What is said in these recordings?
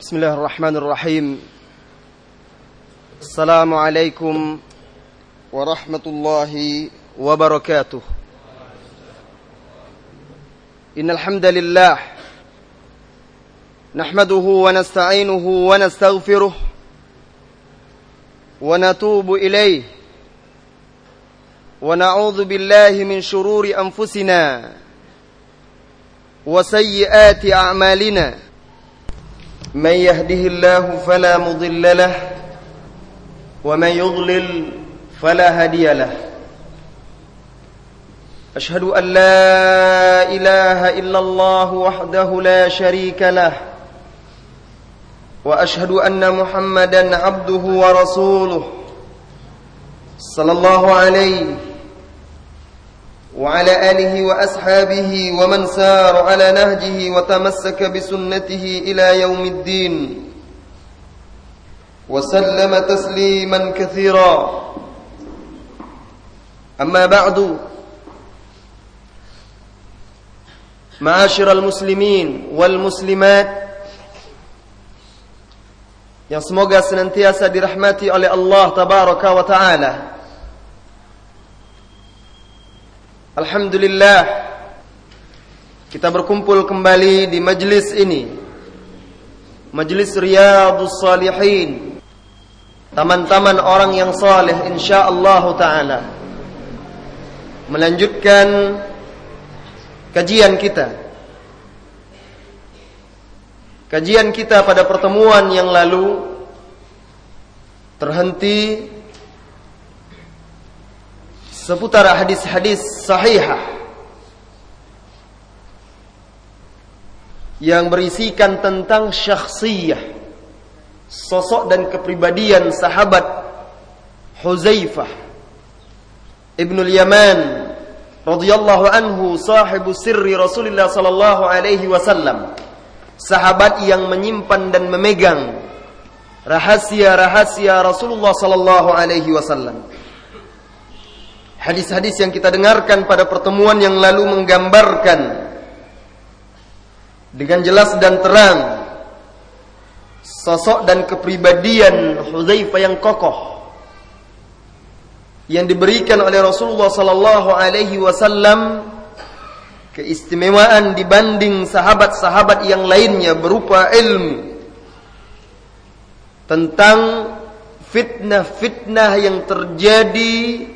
بسم الله الرحمن الرحيم. السلام عليكم ورحمة الله وبركاته. إن الحمد لله نحمده ونستعينه ونستغفره ونتوب إليه ونعوذ بالله من شرور أنفسنا وسيئات أعمالنا. من يهده الله فلا مضل له ومن يضلل فلا هادي له. أشهد أن لا إله إلا الله وحده لا شريك له وأشهد أن محمدا عبده ورسوله صلى الله عليه وعلى آله وأصحابه ومن سار على نهجه وتمسك بسنته إلى يوم الدين وسلم تسليما كثيرا أما بعد معاشر المسلمين والمسلمات yang dirahmati oleh Allah tabaraka wa taala. Alhamdulillah kita berkumpul kembali di majlis ini. Majlis Riyadhus Salihin. Taman-taman orang yang saleh insyaallah taala. Melanjutkan kajian kita Kajian kita pada pertemuan yang lalu terhenti seputar hadis-hadis sahihah yang berisikan tentang syakhsiyah. Sosok dan kepribadian sahabat Huzaifah Ibnul Yaman radhiyallahu anhu sahibu sirri Rasulullah sallallahu alaihi wasallam. Sahabat yang menyimpan dan memegang rahasia-rahasia Rasulullah sallallahu alaihi wasallam. Hadis-hadis yang kita dengarkan pada pertemuan yang lalu menggambarkan dengan jelas dan terang sosok dan kepribadian Hudzaifah yang kokoh yang diberikan oleh Rasulullah sallallahu alaihi wasallam keistimewaan dibanding sahabat-sahabat yang lainnya berupa ilmu tentang fitnah-fitnah yang terjadi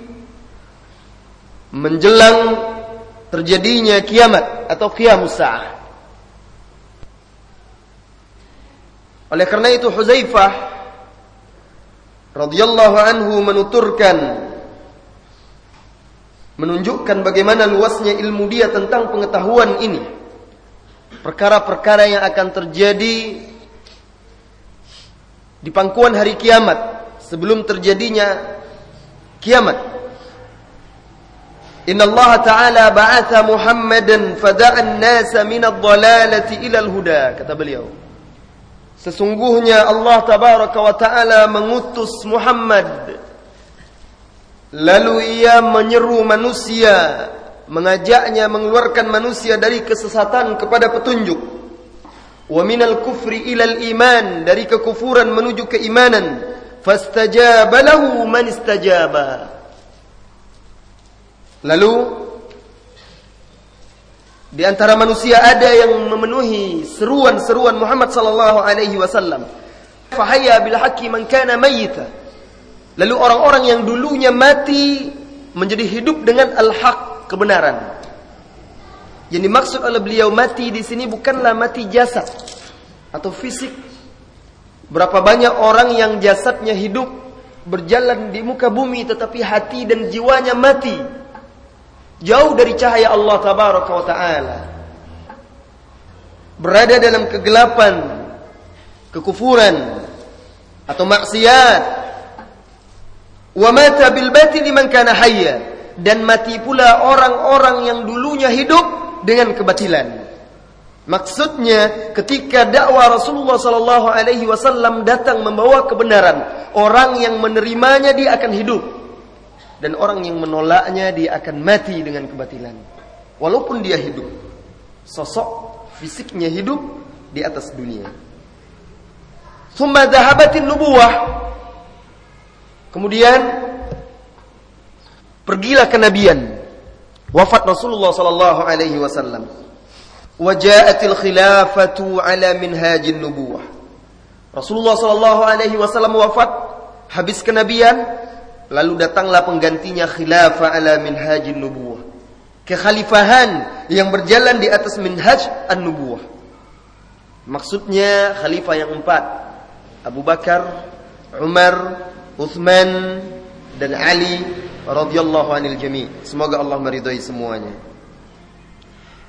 menjelang terjadinya kiamat atau kiamus sa'ah. Oleh karena itu Huzaifah radhiyallahu anhu menuturkan menunjukkan bagaimana luasnya ilmu dia tentang pengetahuan ini. Perkara-perkara yang akan terjadi di pangkuan hari kiamat sebelum terjadinya kiamat. Inna Allah Ta'ala ba'atha Muhammadan fada'an nasa min ad-dhalalati ila al-huda kata beliau. Sesungguhnya Allah Tabaraka wa Ta'ala mengutus Muhammad Lalu ia menyeru manusia, mengajaknya mengeluarkan manusia dari kesesatan kepada petunjuk. Wa minal kufri ilal iman, dari kekufuran menuju keimanan. Fastajaba lahu man istajaba. Lalu di antara manusia ada yang memenuhi seruan-seruan Muhammad sallallahu alaihi wasallam. Fahayya bil haqqi man kana mayyita. Lalu orang-orang yang dulunya mati menjadi hidup dengan al-haq, kebenaran. Yang dimaksud oleh beliau mati di sini bukanlah mati jasad atau fisik. Berapa banyak orang yang jasadnya hidup berjalan di muka bumi tetapi hati dan jiwanya mati. Jauh dari cahaya Allah tabaraka wa taala. Berada dalam kegelapan, kekufuran atau maksiat Wa mata bil batili man kana hayya dan mati pula orang-orang yang dulunya hidup dengan kebatilan. Maksudnya ketika dakwah Rasulullah sallallahu alaihi wasallam datang membawa kebenaran, orang yang menerimanya dia akan hidup dan orang yang menolaknya dia akan mati dengan kebatilan. Walaupun dia hidup, sosok fisiknya hidup di atas dunia. Thumma dhahabatin nubuwah. Kemudian pergilah kenabian. Wafat Rasulullah sallallahu alaihi wasallam. Waja'atil khilafatu ala minhajin nubuwah. Rasulullah sallallahu alaihi wasallam wafat, habis kenabian, lalu datanglah penggantinya khilafah ala minhajin nubuwah. Kekhalifahan yang berjalan di atas minhaj an-nubuwah. Maksudnya khalifah yang empat. Abu Bakar, Umar, Uthman, dan Ali radhiyallahu anil jami. Semoga Allah meridai semuanya.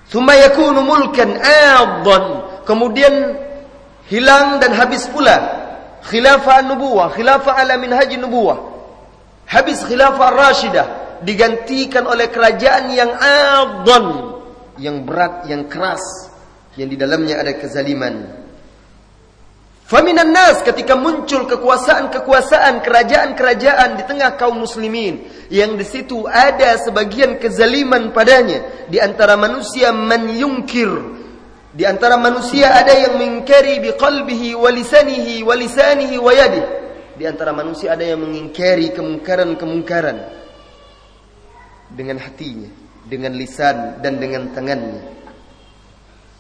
Thumma yakunu mulkan adhan. Kemudian hilang dan habis pula khilafah nubuwah, khilafah ala minhaj nubuwah. Habis khilafah rashidah digantikan oleh kerajaan yang adhan, yang berat, yang keras, yang di dalamnya ada kezaliman. Faminan nas ketika muncul kekuasaan-kekuasaan kerajaan-kerajaan di tengah kaum muslimin yang di situ ada sebagian kezaliman padanya. Di antara manusia man yungkir. Di antara manusia ada yang mengingkari biqalbihi wa lisanihi wa lisanihi wa yadihi di antara manusia ada yang mengingkari kemungkaran-kemungkaran dengan hatinya dengan lisan dan dengan tangannya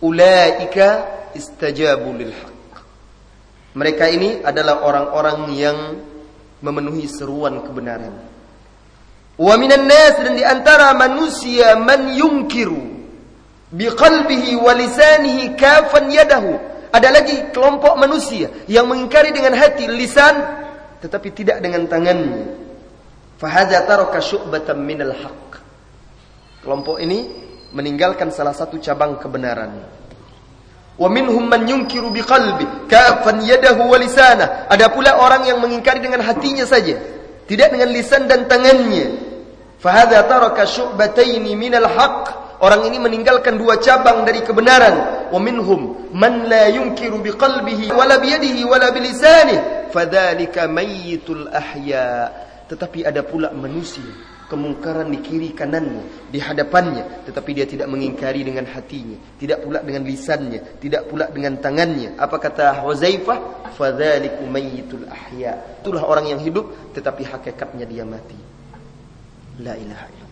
ulaika istajabu lil mereka ini adalah orang-orang yang memenuhi seruan kebenaran. Wa minan nas dan di antara manusia man yungkiru biqalbihi wa lisanihi kafan yadahu. Ada lagi kelompok manusia yang mengingkari dengan hati, lisan tetapi tidak dengan tangannya. Fahadza taraka syu'batan minal haqq. Kelompok ini meninggalkan salah satu cabang kebenaran. Wa minhum man yunkiru biqalbi kafan yadahu wa lisanah. Ada pula orang yang mengingkari dengan hatinya saja, tidak dengan lisan dan tangannya. Fahadha taraka syu'bataini minal haqq. Orang ini meninggalkan dua cabang dari kebenaran. Wa minhum man la yunkiru biqalbihi wala biyadihi wala. Fadzalika mayyitul ahya. Tetapi ada pula manusia kemungkaran di kiri kanannya, di hadapannya, tetapi dia tidak mengingkari dengan hatinya, tidak pula dengan lisannya, tidak pula dengan tangannya. Apa kata Huzaifah? Fadzaliku mayyitul ahya. Itulah orang yang hidup tetapi hakikatnya dia mati. La ilaha illallah.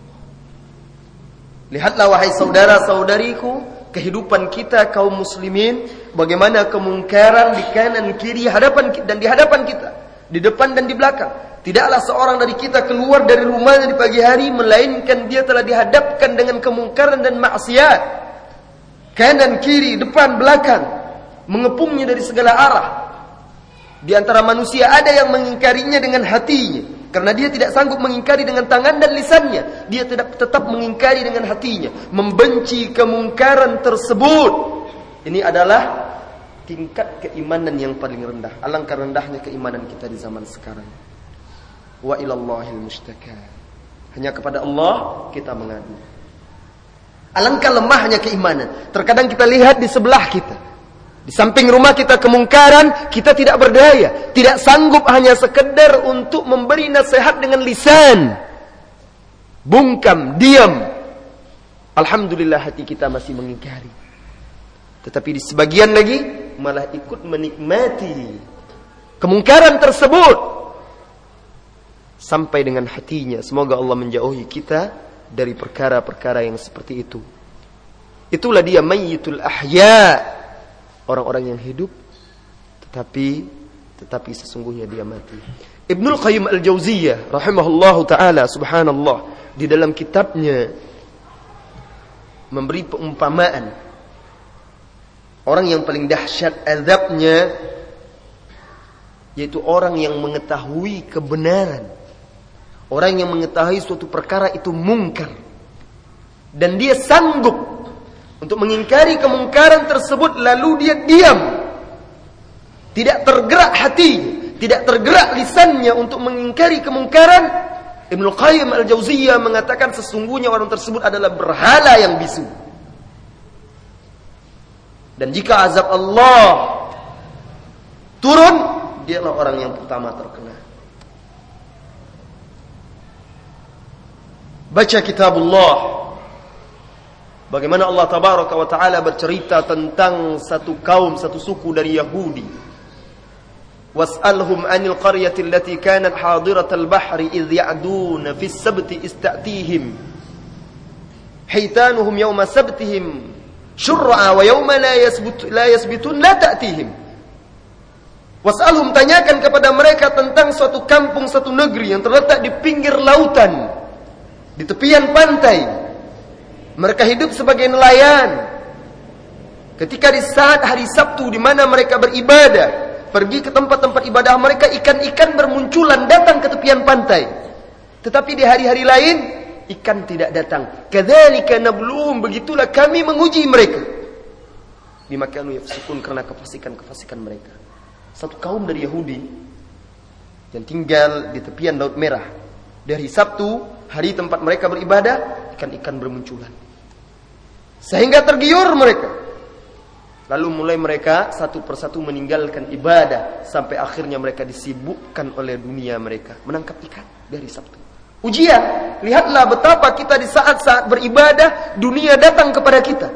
Lihatlah wahai saudara-saudariku, kehidupan kita kaum muslimin bagaimana kemungkaran di kanan kiri hadapan dan di hadapan kita, di depan dan di belakang. Tidaklah seorang dari kita keluar dari rumahnya di pagi hari melainkan dia telah dihadapkan dengan kemungkaran dan maksiat. Kanan, kiri, depan, belakang, mengepungnya dari segala arah. Di antara manusia ada yang mengingkarinya dengan hatinya karena dia tidak sanggup mengingkari dengan tangan dan lisannya. Dia tidak tetap mengingkari dengan hatinya, membenci kemungkaran tersebut. Ini adalah tingkat keimanan yang paling rendah. Alangkah rendahnya keimanan kita di zaman sekarang wa ilallahil mustaka. Hanya kepada Allah kita mengadu. Alangkah lemahnya keimanan. Terkadang kita lihat di sebelah kita. Di samping rumah kita kemungkaran, kita tidak berdaya. Tidak sanggup hanya sekedar untuk memberi nasihat dengan lisan. Bungkam, diam. Alhamdulillah hati kita masih mengingkari. Tetapi di sebagian lagi, malah ikut menikmati kemungkaran tersebut sampai dengan hatinya. Semoga Allah menjauhi kita dari perkara-perkara yang seperti itu. Itulah dia mayyitul ahya. Orang-orang yang hidup tetapi tetapi sesungguhnya dia mati. Ibnul Qayyim Al-Jauziyah rahimahullahu taala subhanallah di dalam kitabnya memberi peumpamaan orang yang paling dahsyat azabnya yaitu orang yang mengetahui kebenaran Orang yang mengetahui suatu perkara itu mungkar. Dan dia sanggup untuk mengingkari kemungkaran tersebut lalu dia diam. Tidak tergerak hati, tidak tergerak lisannya untuk mengingkari kemungkaran. Ibnu Qayyim Al-Jauziyah mengatakan sesungguhnya orang tersebut adalah berhala yang bisu. Dan jika azab Allah turun, dialah orang yang pertama terkena. Baca kitabullah. Bagaimana Allah tabaraka wa taala bercerita tentang satu kaum, satu suku dari Yahudi. Was'alhum 'anil qaryati allati kanat hadiratal bahri idh ya'duna fis sabti istatihim. Hitanuhum yawma sabtihim. Syur'a wa yawma la yasbut la yasbitun la ta'tihim. Was'alhum tanyakan kepada mereka tentang suatu kampung, suatu negeri yang terletak di pinggir lautan, di tepian pantai. Mereka hidup sebagai nelayan. Ketika di saat hari Sabtu di mana mereka beribadah, pergi ke tempat-tempat ibadah mereka, ikan-ikan bermunculan datang ke tepian pantai. Tetapi di hari-hari lain, ikan tidak datang. Kadzalika nabluhum, begitulah kami menguji mereka. Bima kanu yafsukun karena kefasikan-kefasikan mereka satu kaum dari Yahudi yang tinggal di tepian Laut Merah. Dari Sabtu, hari tempat mereka beribadah, ikan-ikan bermunculan. Sehingga tergiur mereka. Lalu mulai mereka satu persatu meninggalkan ibadah sampai akhirnya mereka disibukkan oleh dunia mereka menangkap ikan dari Sabtu. Ujian, lihatlah betapa kita di saat-saat beribadah dunia datang kepada kita.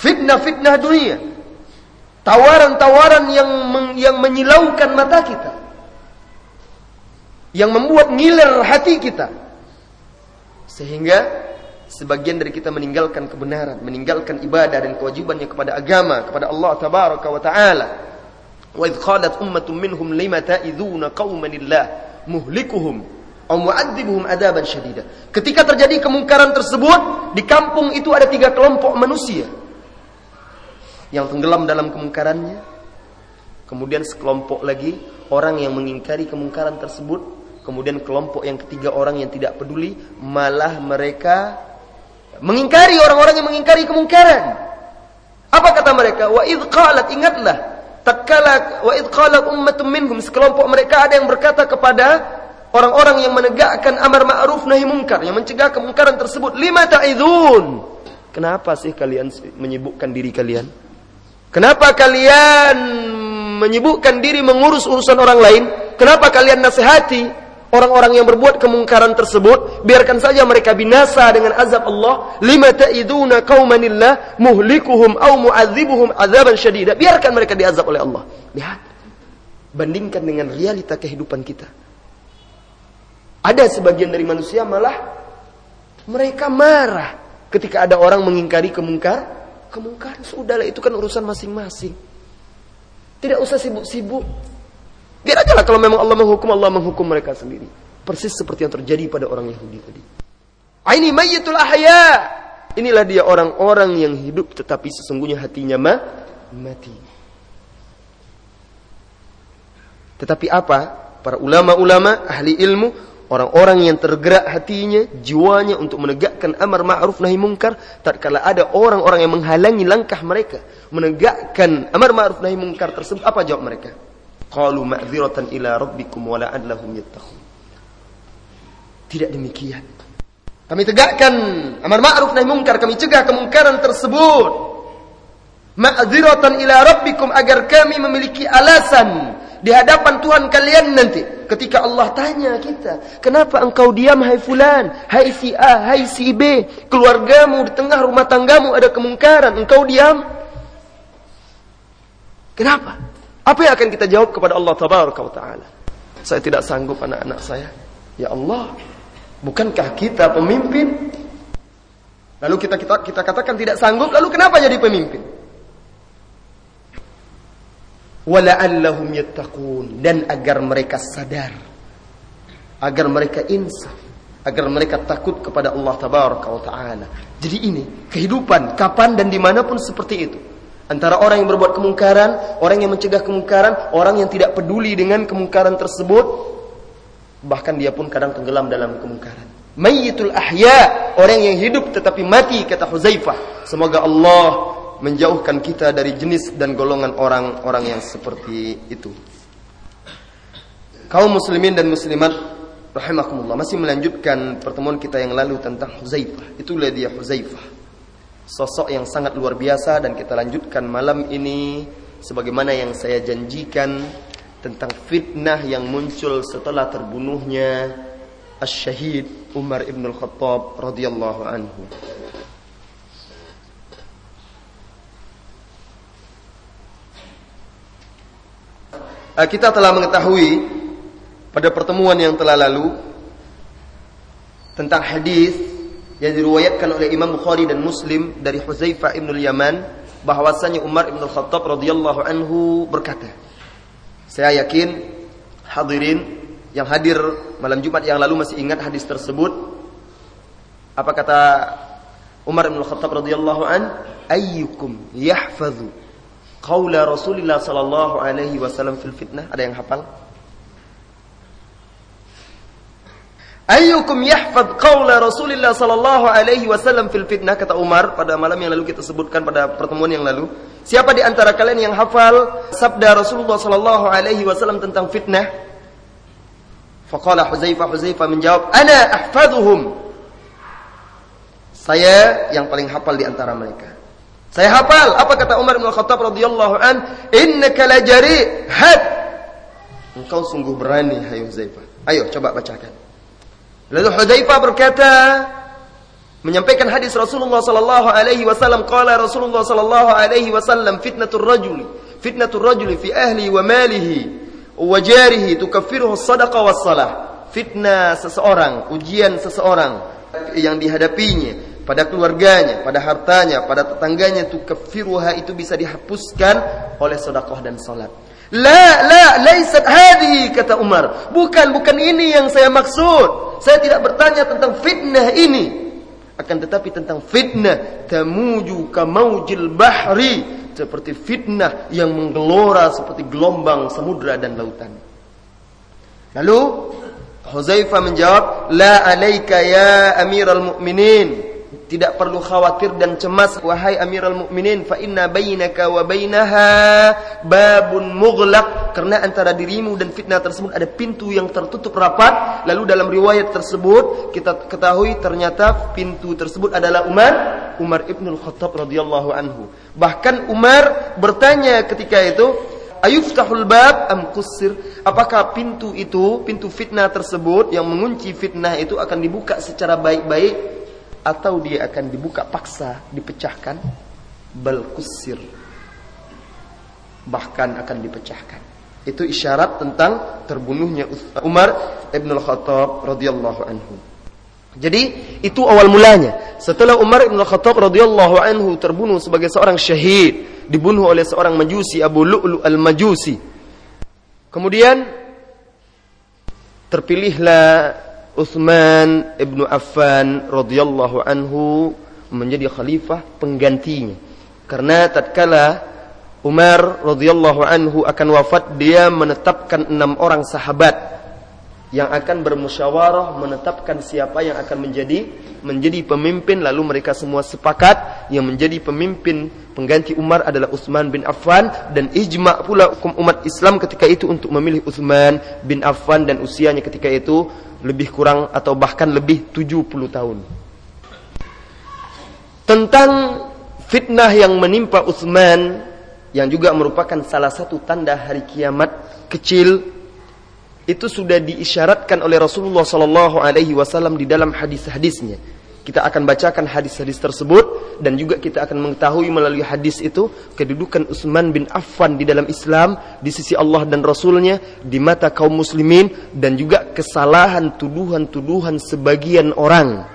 Fitnah-fitnah dunia Tawaran-tawaran yang yang menyilaukan mata kita. Yang membuat ngiler hati kita. Sehingga sebagian dari kita meninggalkan kebenaran, meninggalkan ibadah dan kewajibannya kepada agama, kepada Allah tabaraka wa taala. Wa idh qalat ummatun minhum lima ta'iduna qauman lillah muhlikuhum aw mu'adzibuhum adaban syadida. Ketika terjadi kemungkaran tersebut, di kampung itu ada tiga kelompok manusia yang tenggelam dalam kemungkarannya. Kemudian sekelompok lagi orang yang mengingkari kemungkaran tersebut. Kemudian kelompok yang ketiga orang yang tidak peduli. Malah mereka mengingkari orang-orang yang mengingkari kemungkaran. Apa kata mereka? Wa idh qalat ingatlah. Tatkala wa idh qalat ummatum minhum sekelompok mereka ada yang berkata kepada orang-orang yang menegakkan amar ma'ruf nahi mungkar yang mencegah kemungkaran tersebut lima ta'idun kenapa sih kalian menyibukkan diri kalian Kenapa kalian menyibukkan diri mengurus urusan orang lain? Kenapa kalian nasihati orang-orang yang berbuat kemungkaran tersebut? Biarkan saja mereka binasa dengan azab Allah. Lima ta'iduna qaumanillah muhlikuhum au mu'adzibuhum azaban syadida. Biarkan mereka diazab oleh Allah. Lihat. Bandingkan dengan realita kehidupan kita. Ada sebagian dari manusia malah mereka marah ketika ada orang mengingkari kemungkar kemungkaran sudahlah itu kan urusan masing-masing. Tidak usah sibuk-sibuk. Biar aja lah kalau memang Allah menghukum, Allah menghukum mereka sendiri. Persis seperti yang terjadi pada orang Yahudi tadi. Aini mayyitul ahya. Inilah dia orang-orang yang hidup tetapi sesungguhnya hatinya ma mati. Tetapi apa? Para ulama-ulama, ahli ilmu Orang-orang yang tergerak hatinya, jiwanya untuk menegakkan amar ma'ruf nahi mungkar, tatkala ada orang-orang yang menghalangi langkah mereka menegakkan amar ma'ruf nahi mungkar tersebut, apa jawab mereka? Qalu ma'dziratan ila rabbikum wa la'allahum yattaqun. Tidak demikian. Kami tegakkan amar ma'ruf nahi mungkar, kami cegah kemungkaran tersebut. Ma'dziratan ila rabbikum agar kami memiliki alasan di hadapan Tuhan kalian nanti ketika Allah tanya kita, "Kenapa engkau diam hai fulan? Hai si A, hai si B, keluargamu di tengah rumah tanggamu ada kemungkaran, engkau diam?" Kenapa? Apa yang akan kita jawab kepada Allah taala? Saya tidak sanggup anak-anak saya. Ya Allah, bukankah kita pemimpin? Lalu kita kita kita katakan tidak sanggup, lalu kenapa jadi pemimpin? wala'allahum yattaqun dan agar mereka sadar agar mereka insaf agar mereka takut kepada Allah taala jadi ini kehidupan kapan dan di mana pun seperti itu antara orang yang berbuat kemungkaran orang yang mencegah kemungkaran orang yang tidak peduli dengan kemungkaran tersebut bahkan dia pun kadang tenggelam dalam kemungkaran mayyitul ahya orang yang hidup tetapi mati kata Huzaifah semoga Allah menjauhkan kita dari jenis dan golongan orang-orang yang seperti itu. Kaum muslimin dan muslimat rahimakumullah masih melanjutkan pertemuan kita yang lalu tentang Huzaifah. Itulah dia Huzaifah. Sosok yang sangat luar biasa dan kita lanjutkan malam ini sebagaimana yang saya janjikan tentang fitnah yang muncul setelah terbunuhnya Asy-Syahid Umar Ibn Al-Khattab radhiyallahu anhu. Eh, kita telah mengetahui pada pertemuan yang telah lalu tentang hadis yang diriwayatkan oleh Imam Bukhari dan Muslim dari Huzaifah ibn Yaman bahwasanya Umar ibn Khattab radhiyallahu anhu berkata saya yakin hadirin yang hadir malam Jumat yang lalu masih ingat hadis tersebut. Apa kata Umar bin Khattab radhiyallahu an? Ayyukum yahfazu qaula Rasulillah sallallahu alaihi wasallam fil fitnah. Ada yang hafal Ayyukum yahfad qawla Rasulillah sallallahu alaihi wasallam fil fitnah kata Umar pada malam yang lalu kita sebutkan pada pertemuan yang lalu. Siapa di antara kalian yang hafal sabda Rasulullah sallallahu alaihi wasallam tentang fitnah? Faqala Huzaifah Huzaifah menjawab, "Ana ahfaduhum." Saya yang paling hafal di antara mereka. Saya hafal. Apa kata Umar bin Khattab radhiyallahu an? Innaka lajari had. Engkau sungguh berani, hai Huzaifah. Ayo coba bacakan. Lalu Huzaifah berkata, menyampaikan hadis Rasulullah sallallahu alaihi wasallam qala Rasulullah sallallahu alaihi wasallam fitnatur rajuli fitnatur rajuli fi ahli wa malihi wa jarihi tukaffiruhu sadaqah was salah fitnah seseorang ujian seseorang yang dihadapinya pada keluarganya, pada hartanya, pada tetangganya itu kafiruha itu bisa dihapuskan oleh sedekah dan salat. La la laisat hadi kata Umar. Bukan bukan ini yang saya maksud. Saya tidak bertanya tentang fitnah ini. Akan tetapi tentang fitnah tamuju kamaujil bahri seperti fitnah yang menggelora seperti gelombang samudra dan lautan. Lalu Huzaifah menjawab, "La alaika ya Amirul Mukminin." Tidak perlu khawatir dan cemas wahai Amirul Mukminin fa inna bainaka wa bainaha babun mughlaq. Karena antara dirimu dan fitnah tersebut ada pintu yang tertutup rapat. Lalu dalam riwayat tersebut kita ketahui ternyata pintu tersebut adalah Umar Umar Ibnul Khattab radhiyallahu anhu. Bahkan Umar bertanya ketika itu ayuftahul bab am kusir apakah pintu itu pintu fitnah tersebut yang mengunci fitnah itu akan dibuka secara baik-baik atau dia akan dibuka paksa, dipecahkan, bal kusir. Bahkan akan dipecahkan. Itu isyarat tentang terbunuhnya Umar Ibn Al-Khattab radhiyallahu anhu. Jadi itu awal mulanya. Setelah Umar Ibn Al-Khattab radhiyallahu anhu terbunuh sebagai seorang syahid, dibunuh oleh seorang majusi Abu Lu'lu al-Majusi. Kemudian terpilihlah Utsman ibnu Affan radhiyallahu anhu menjadi khalifah penggantinya. Karena tatkala Umar radhiyallahu anhu akan wafat, dia menetapkan enam orang sahabat yang akan bermusyawarah menetapkan siapa yang akan menjadi menjadi pemimpin lalu mereka semua sepakat yang menjadi pemimpin pengganti Umar adalah Utsman bin Affan dan ijma pula umat Islam ketika itu untuk memilih Utsman bin Affan dan usianya ketika itu lebih kurang atau bahkan lebih 70 tahun. Tentang fitnah yang menimpa Utsman yang juga merupakan salah satu tanda hari kiamat kecil itu sudah diisyaratkan oleh Rasulullah sallallahu alaihi wasallam di dalam hadis-hadisnya. Kita akan bacakan hadis-hadis tersebut dan juga kita akan mengetahui melalui hadis itu kedudukan Utsman bin Affan di dalam Islam di sisi Allah dan Rasulnya di mata kaum muslimin dan juga kesalahan tuduhan-tuduhan sebagian orang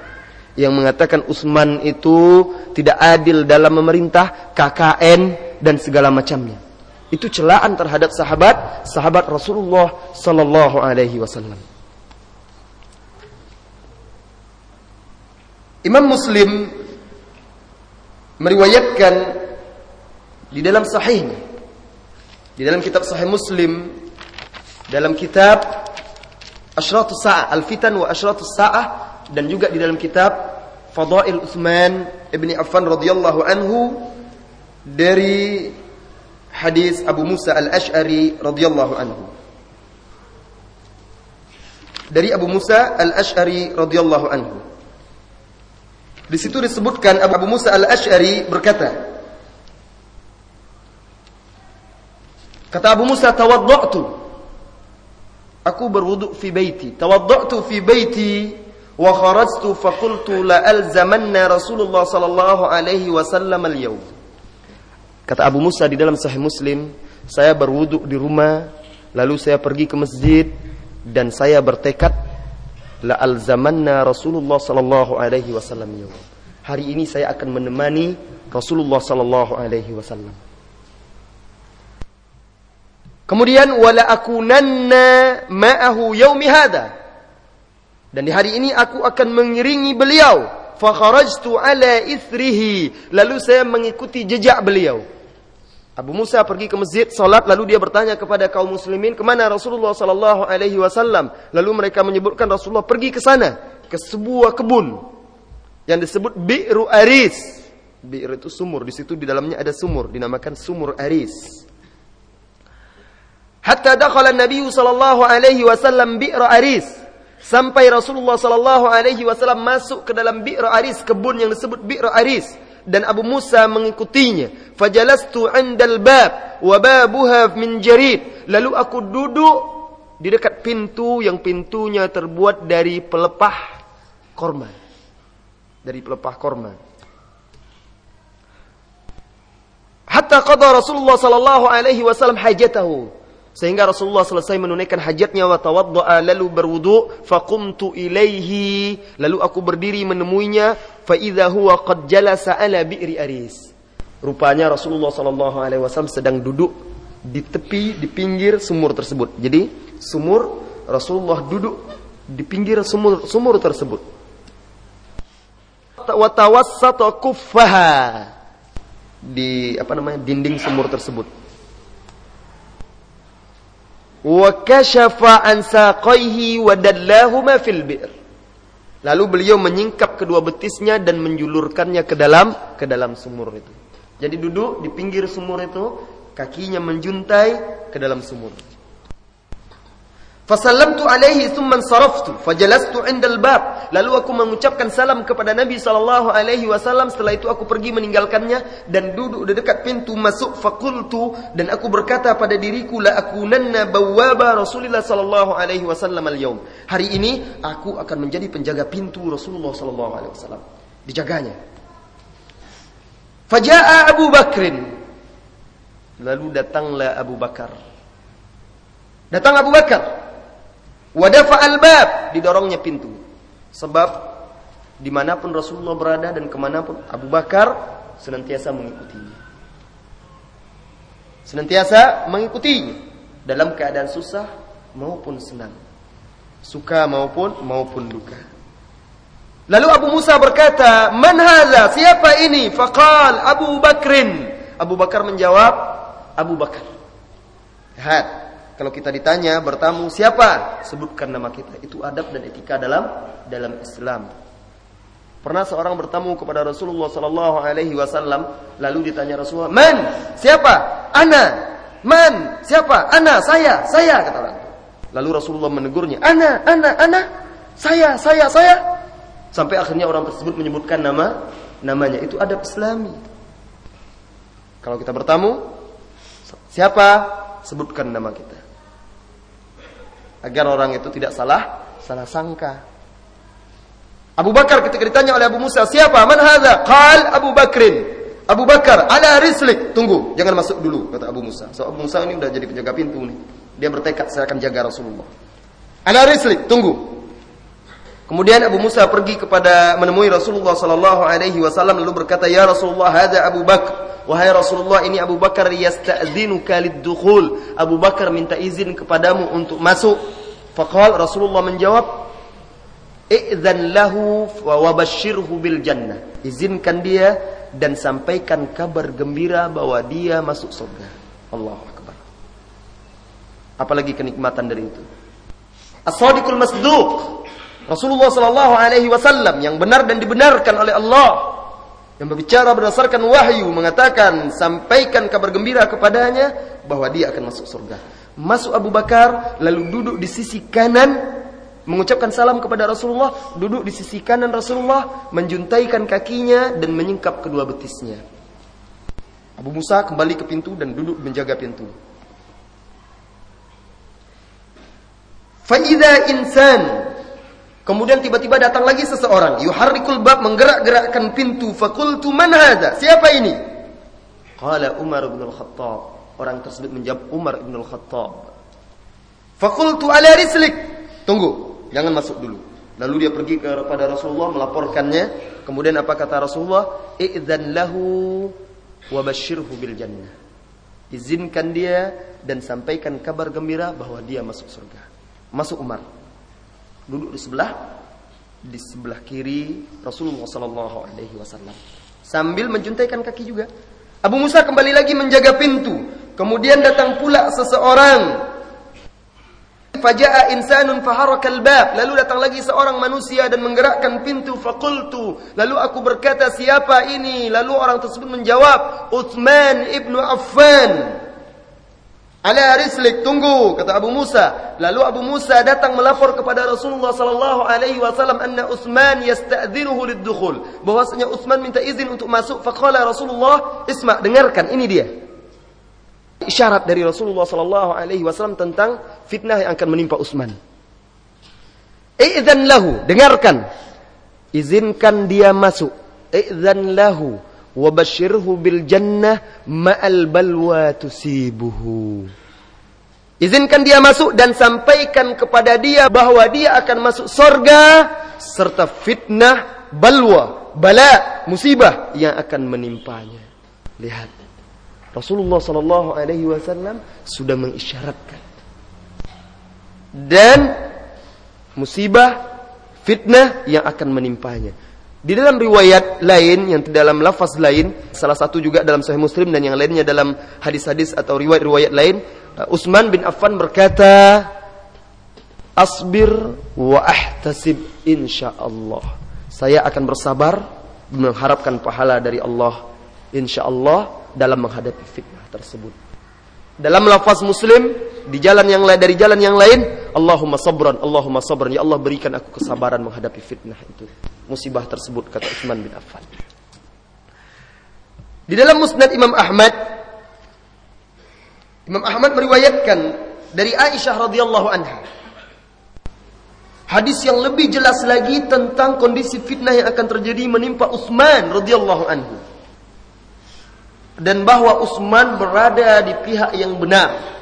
yang mengatakan Utsman itu tidak adil dalam memerintah, KKN dan segala macamnya. Itu celaan terhadap sahabat sahabat Rasulullah sallallahu alaihi wasallam. Imam Muslim meriwayatkan di dalam sahihnya di dalam kitab Sahih Muslim dalam kitab Ashratus Sa'ah Al-Fitan wa Ashratus Sa'ah dan juga di dalam kitab Fadail Utsman ibni Affan radhiyallahu anhu dari hadis Abu Musa Al-Ash'ari radhiyallahu anhu dari Abu Musa Al-Ash'ari radhiyallahu anhu di situ disebutkan Abu Musa al-Ash'ari berkata, Kata Abu Musa, tawadda'tu. Aku berwudu fi baiti. Tawadda'tu fi baiti wa kharajtu fa qultu la alzamanna Rasulullah sallallahu alaihi wasallam al-yawm. Kata Abu Musa di dalam Sahih Muslim, saya berwuduk di rumah, lalu saya pergi ke masjid dan saya bertekad la alzamanna Rasulullah sallallahu alaihi wasallam Hari ini saya akan menemani Rasulullah sallallahu alaihi wasallam. Kemudian wala akunanna ma'ahu yaumi hada. Dan di hari ini aku akan mengiringi beliau. Fakharajtu ala ithrihi. Lalu saya mengikuti jejak beliau. Abu Musa pergi ke masjid, salat, lalu dia bertanya kepada kaum muslimin, ke mana Rasulullah sallallahu alaihi wasallam? Lalu mereka menyebutkan Rasulullah pergi ke sana, ke sebuah kebun yang disebut Bi'ru Aris. Bi'r itu sumur, di situ di dalamnya ada sumur, dinamakan sumur Aris. Hatta dakhala Nabi sallallahu alaihi wasallam Bi'r Aris. Sampai Rasulullah sallallahu alaihi wasallam masuk ke dalam Bi'r Aris, kebun yang disebut Bi'r Aris dan Abu Musa mengikutinya. Fajalastu 'indal bab wa babuha min jarid. Lalu aku duduk di dekat pintu yang pintunya terbuat dari pelepah korma. Dari pelepah korma. Hatta qada Rasulullah sallallahu alaihi wasallam hajatahu sehingga Rasulullah selesai menunaikan hajatnya wa tawaddaa lalu berwudu faqumtu ilaihi lalu aku berdiri menemuinya fa idza huwa qad jalasa ala bi'ri aris. Rupanya Rasulullah sallallahu alaihi wasallam sedang duduk di tepi di pinggir sumur tersebut. Jadi sumur Rasulullah duduk di pinggir sumur sumur tersebut. Wa tawassata kuffaha di apa namanya dinding sumur tersebut wa kashafa an saqaihi. Lalu beliau menyingkap kedua betisnya dan menjulurkannya ke dalam ke dalam sumur itu. Jadi duduk di pinggir sumur itu, kakinya menjuntai ke dalam sumur. Fasallamtu alaihi thumma saraftu fajalastu 'indal bab. Lalu aku mengucapkan salam kepada Nabi sallallahu alaihi wasallam setelah itu aku pergi meninggalkannya dan duduk di dekat pintu masuk fakultu dan aku berkata pada diriku la akunanna bawwaba Rasulullah sallallahu alaihi wasallam al-yaum. Hari ini aku akan menjadi penjaga pintu Rasulullah sallallahu alaihi wasallam. Dijaganya. Faja'a Abu Bakrin. Lalu datanglah Abu Bakar. Datang Abu Bakar Wadafa al-bab, didorongnya pintu. Sebab di mana pun Rasulullah berada dan ke mana pun Abu Bakar senantiasa mengikutinya. Senantiasa mengikutinya dalam keadaan susah maupun senang. Suka maupun maupun duka. Lalu Abu Musa berkata, "Man? Siapa ini?" Faqal Abu Bakrin. Abu Bakar menjawab, "Abu Bakar." Lihat, kalau kita ditanya bertamu siapa? Sebutkan nama kita. Itu adab dan etika dalam dalam Islam. Pernah seorang bertamu kepada Rasulullah sallallahu alaihi wasallam lalu ditanya Rasulullah, "Man? Siapa?" "Ana." "Man? Siapa?" "Ana, saya, saya," kata orang. Lalu Rasulullah menegurnya, "Ana, ana, ana." "Saya, saya, saya." Sampai akhirnya orang tersebut menyebutkan nama namanya. Itu adab Islami. Kalau kita bertamu, siapa? Sebutkan nama kita agar orang itu tidak salah salah sangka. Abu Bakar ketika ditanya oleh Abu Musa, "Siapa? Man hadza?" Qal Abu Bakrin. Abu Bakar, "Ala rislik." Tunggu, jangan masuk dulu, kata Abu Musa. So Abu Musa ini udah jadi penjaga pintu nih. Dia bertekad saya akan jaga Rasulullah. Ala rislik, tunggu. Kemudian Abu Musa pergi kepada menemui Rasulullah sallallahu alaihi wasallam lalu berkata, "Ya Rasulullah, hadza Abu Bakar." Wahai Rasulullah, ini Abu Bakar yasta'dzinuka lid-dukhul. Abu Bakar minta izin kepadamu untuk masuk. Faqal Rasulullah menjawab, "Idzan lahu wa wabashshirhu bil jannah." Izinkan dia dan sampaikan kabar gembira bahwa dia masuk surga. Allahu akbar. Apalagi kenikmatan dari itu. As-sadiqul masduq. Rasulullah sallallahu alaihi wasallam yang benar dan dibenarkan oleh Allah yang berbicara berdasarkan wahyu mengatakan sampaikan kabar gembira kepadanya bahwa dia akan masuk surga. Masuk Abu Bakar lalu duduk di sisi kanan mengucapkan salam kepada Rasulullah, duduk di sisi kanan Rasulullah, menjuntaikan kakinya dan menyingkap kedua betisnya. Abu Musa kembali ke pintu dan duduk menjaga pintu. Fa'idha insan Kemudian tiba-tiba datang lagi seseorang, yuharrikul bab menggerak-gerakkan pintu. Fakultu man hadza? Siapa ini? Qala Umar bin Al-Khattab. Orang tersebut menjawab Umar ibn al-Khattab. Fakultu ala rislik. Tunggu, jangan masuk dulu. Lalu dia pergi kepada Rasulullah melaporkannya. Kemudian apa kata Rasulullah? I'dzan lahu wa basyirhu bil jannah. Izinkan dia dan sampaikan kabar gembira bahwa dia masuk surga. Masuk Umar. Duduk di sebelah di sebelah kiri Rasulullah sallallahu alaihi wasallam. Sambil menjuntaikan kaki juga. Abu Musa kembali lagi menjaga pintu. Kemudian datang pula seseorang Faja'a insanun faharakal bab. Lalu datang lagi seorang manusia dan menggerakkan pintu. Fakultu. Lalu aku berkata, siapa ini? Lalu orang tersebut menjawab, Uthman ibnu Affan. Ala rislik, tunggu, kata Abu Musa. Lalu Abu Musa datang melapor kepada Rasulullah sallallahu alaihi wasallam anna Utsman yasta'dzinuhu lid-dukhul. Bahwasanya Utsman minta izin untuk masuk. Faqala Rasulullah, "Isma, dengarkan, ini dia." Isyarat dari Rasulullah sallallahu alaihi wasallam tentang fitnah yang akan menimpa Utsman. Idzan lahu, dengarkan. Izinkan dia masuk. Idzan lahu wabashirhu bil jannah ma'al balwa tusibuhu. Izinkan dia masuk dan sampaikan kepada dia bahwa dia akan masuk surga serta fitnah, balwa, bala, musibah yang akan menimpanya. Lihat. Rasulullah sallallahu alaihi wasallam sudah mengisyaratkan. Dan musibah, fitnah yang akan menimpanya. Di dalam riwayat lain yang dalam lafaz lain, salah satu juga dalam Sahih Muslim dan yang lainnya dalam hadis-hadis atau riwayat-riwayat lain, uh, Utsman bin Affan berkata, "Asbir wa ahtasib insyaallah." Saya akan bersabar mengharapkan pahala dari Allah insyaallah dalam menghadapi fitnah tersebut. Dalam lafaz Muslim di jalan yang lain dari jalan yang lain, Allahumma sabran, Allahumma sabran, ya Allah berikan aku kesabaran menghadapi fitnah itu. Musibah tersebut kata Utsman bin Affan. Di dalam Musnad Imam Ahmad Imam Ahmad meriwayatkan dari Aisyah radhiyallahu anha hadis yang lebih jelas lagi tentang kondisi fitnah yang akan terjadi menimpa Utsman radhiyallahu anhu dan bahwa Utsman berada di pihak yang benar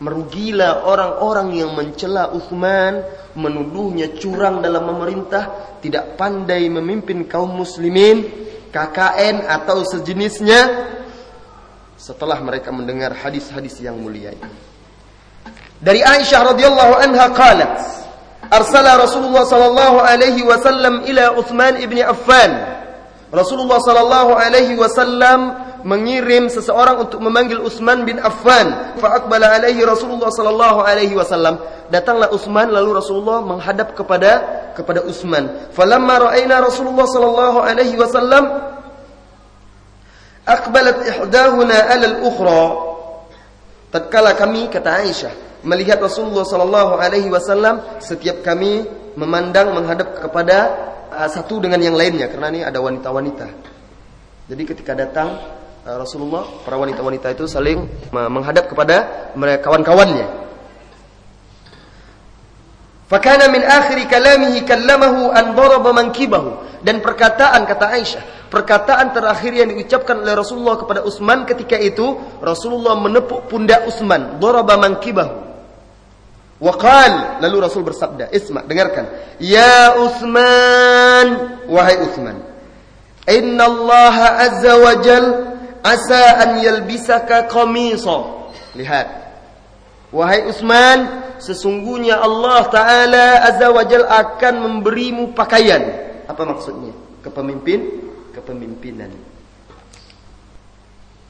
Merugilah orang-orang yang mencela Uthman, menuduhnya curang dalam memerintah, tidak pandai memimpin kaum muslimin, KKN atau sejenisnya. Setelah mereka mendengar hadis-hadis yang mulia ini. Dari Aisyah radhiyallahu anha qalat, arsala Rasulullah sallallahu alaihi wasallam ila Uthman ibn Affan. Rasulullah sallallahu alaihi wasallam mengirim seseorang untuk memanggil Utsman bin Affan. Fa aqbala alaihi Rasulullah sallallahu alaihi wasallam. Datanglah Utsman lalu Rasulullah menghadap kepada kepada Utsman. Falamma ra'aina Rasulullah sallallahu alaihi wasallam aqbalat ihdahuna 'ala al-ukhra. Tatkala kami kata Aisyah melihat Rasulullah sallallahu alaihi wasallam setiap kami memandang menghadap kepada satu dengan yang lainnya karena ini ada wanita-wanita. Jadi ketika datang Eh, Rasulullah para wanita-wanita itu saling menghadap kepada mereka kawan-kawannya. Fakana min akhiri kalamihi kallamahu an daraba mankibahu dan perkataan kata Aisyah, perkataan terakhir yang diucapkan oleh Rasulullah kepada Utsman ketika itu Rasulullah menepuk pundak Utsman, daraba mankibahu. Waqal lalu Rasul bersabda, "Isma, dengarkan. Ya Utsman, wahai Utsman. Inna Allah azza wa jalla asa an yalbisaka qamisa. Lihat. Wahai Utsman, sesungguhnya Allah taala azza wajal akan memberimu pakaian. Apa maksudnya? Kepemimpin, kepemimpinan.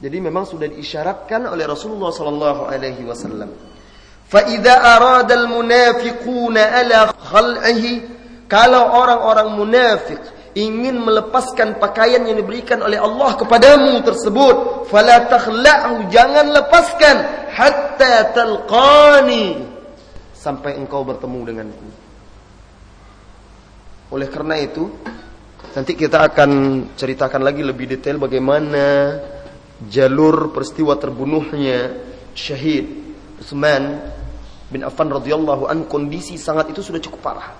Jadi memang sudah diisyaratkan oleh Rasulullah sallallahu alaihi wasallam. Arada al munafiquna ala khal'ihi kalau orang-orang munafik ingin melepaskan pakaian yang diberikan oleh Allah kepadamu tersebut fala takhla'hu jangan lepaskan hatta talqani sampai engkau bertemu denganku. Oleh karena itu nanti kita akan ceritakan lagi lebih detail bagaimana jalur peristiwa terbunuhnya syahid Utsman bin Affan radhiyallahu an kondisi sangat itu sudah cukup parah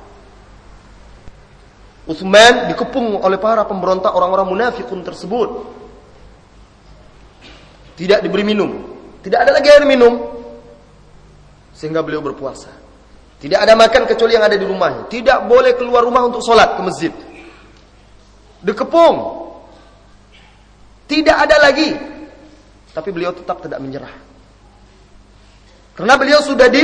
Utsman dikepung oleh para pemberontak orang-orang munafikun tersebut. Tidak diberi minum. Tidak ada lagi air minum. Sehingga beliau berpuasa. Tidak ada makan kecuali yang ada di rumahnya. Tidak boleh keluar rumah untuk sholat ke masjid. Dikepung. Tidak ada lagi. Tapi beliau tetap tidak menyerah. Karena beliau sudah di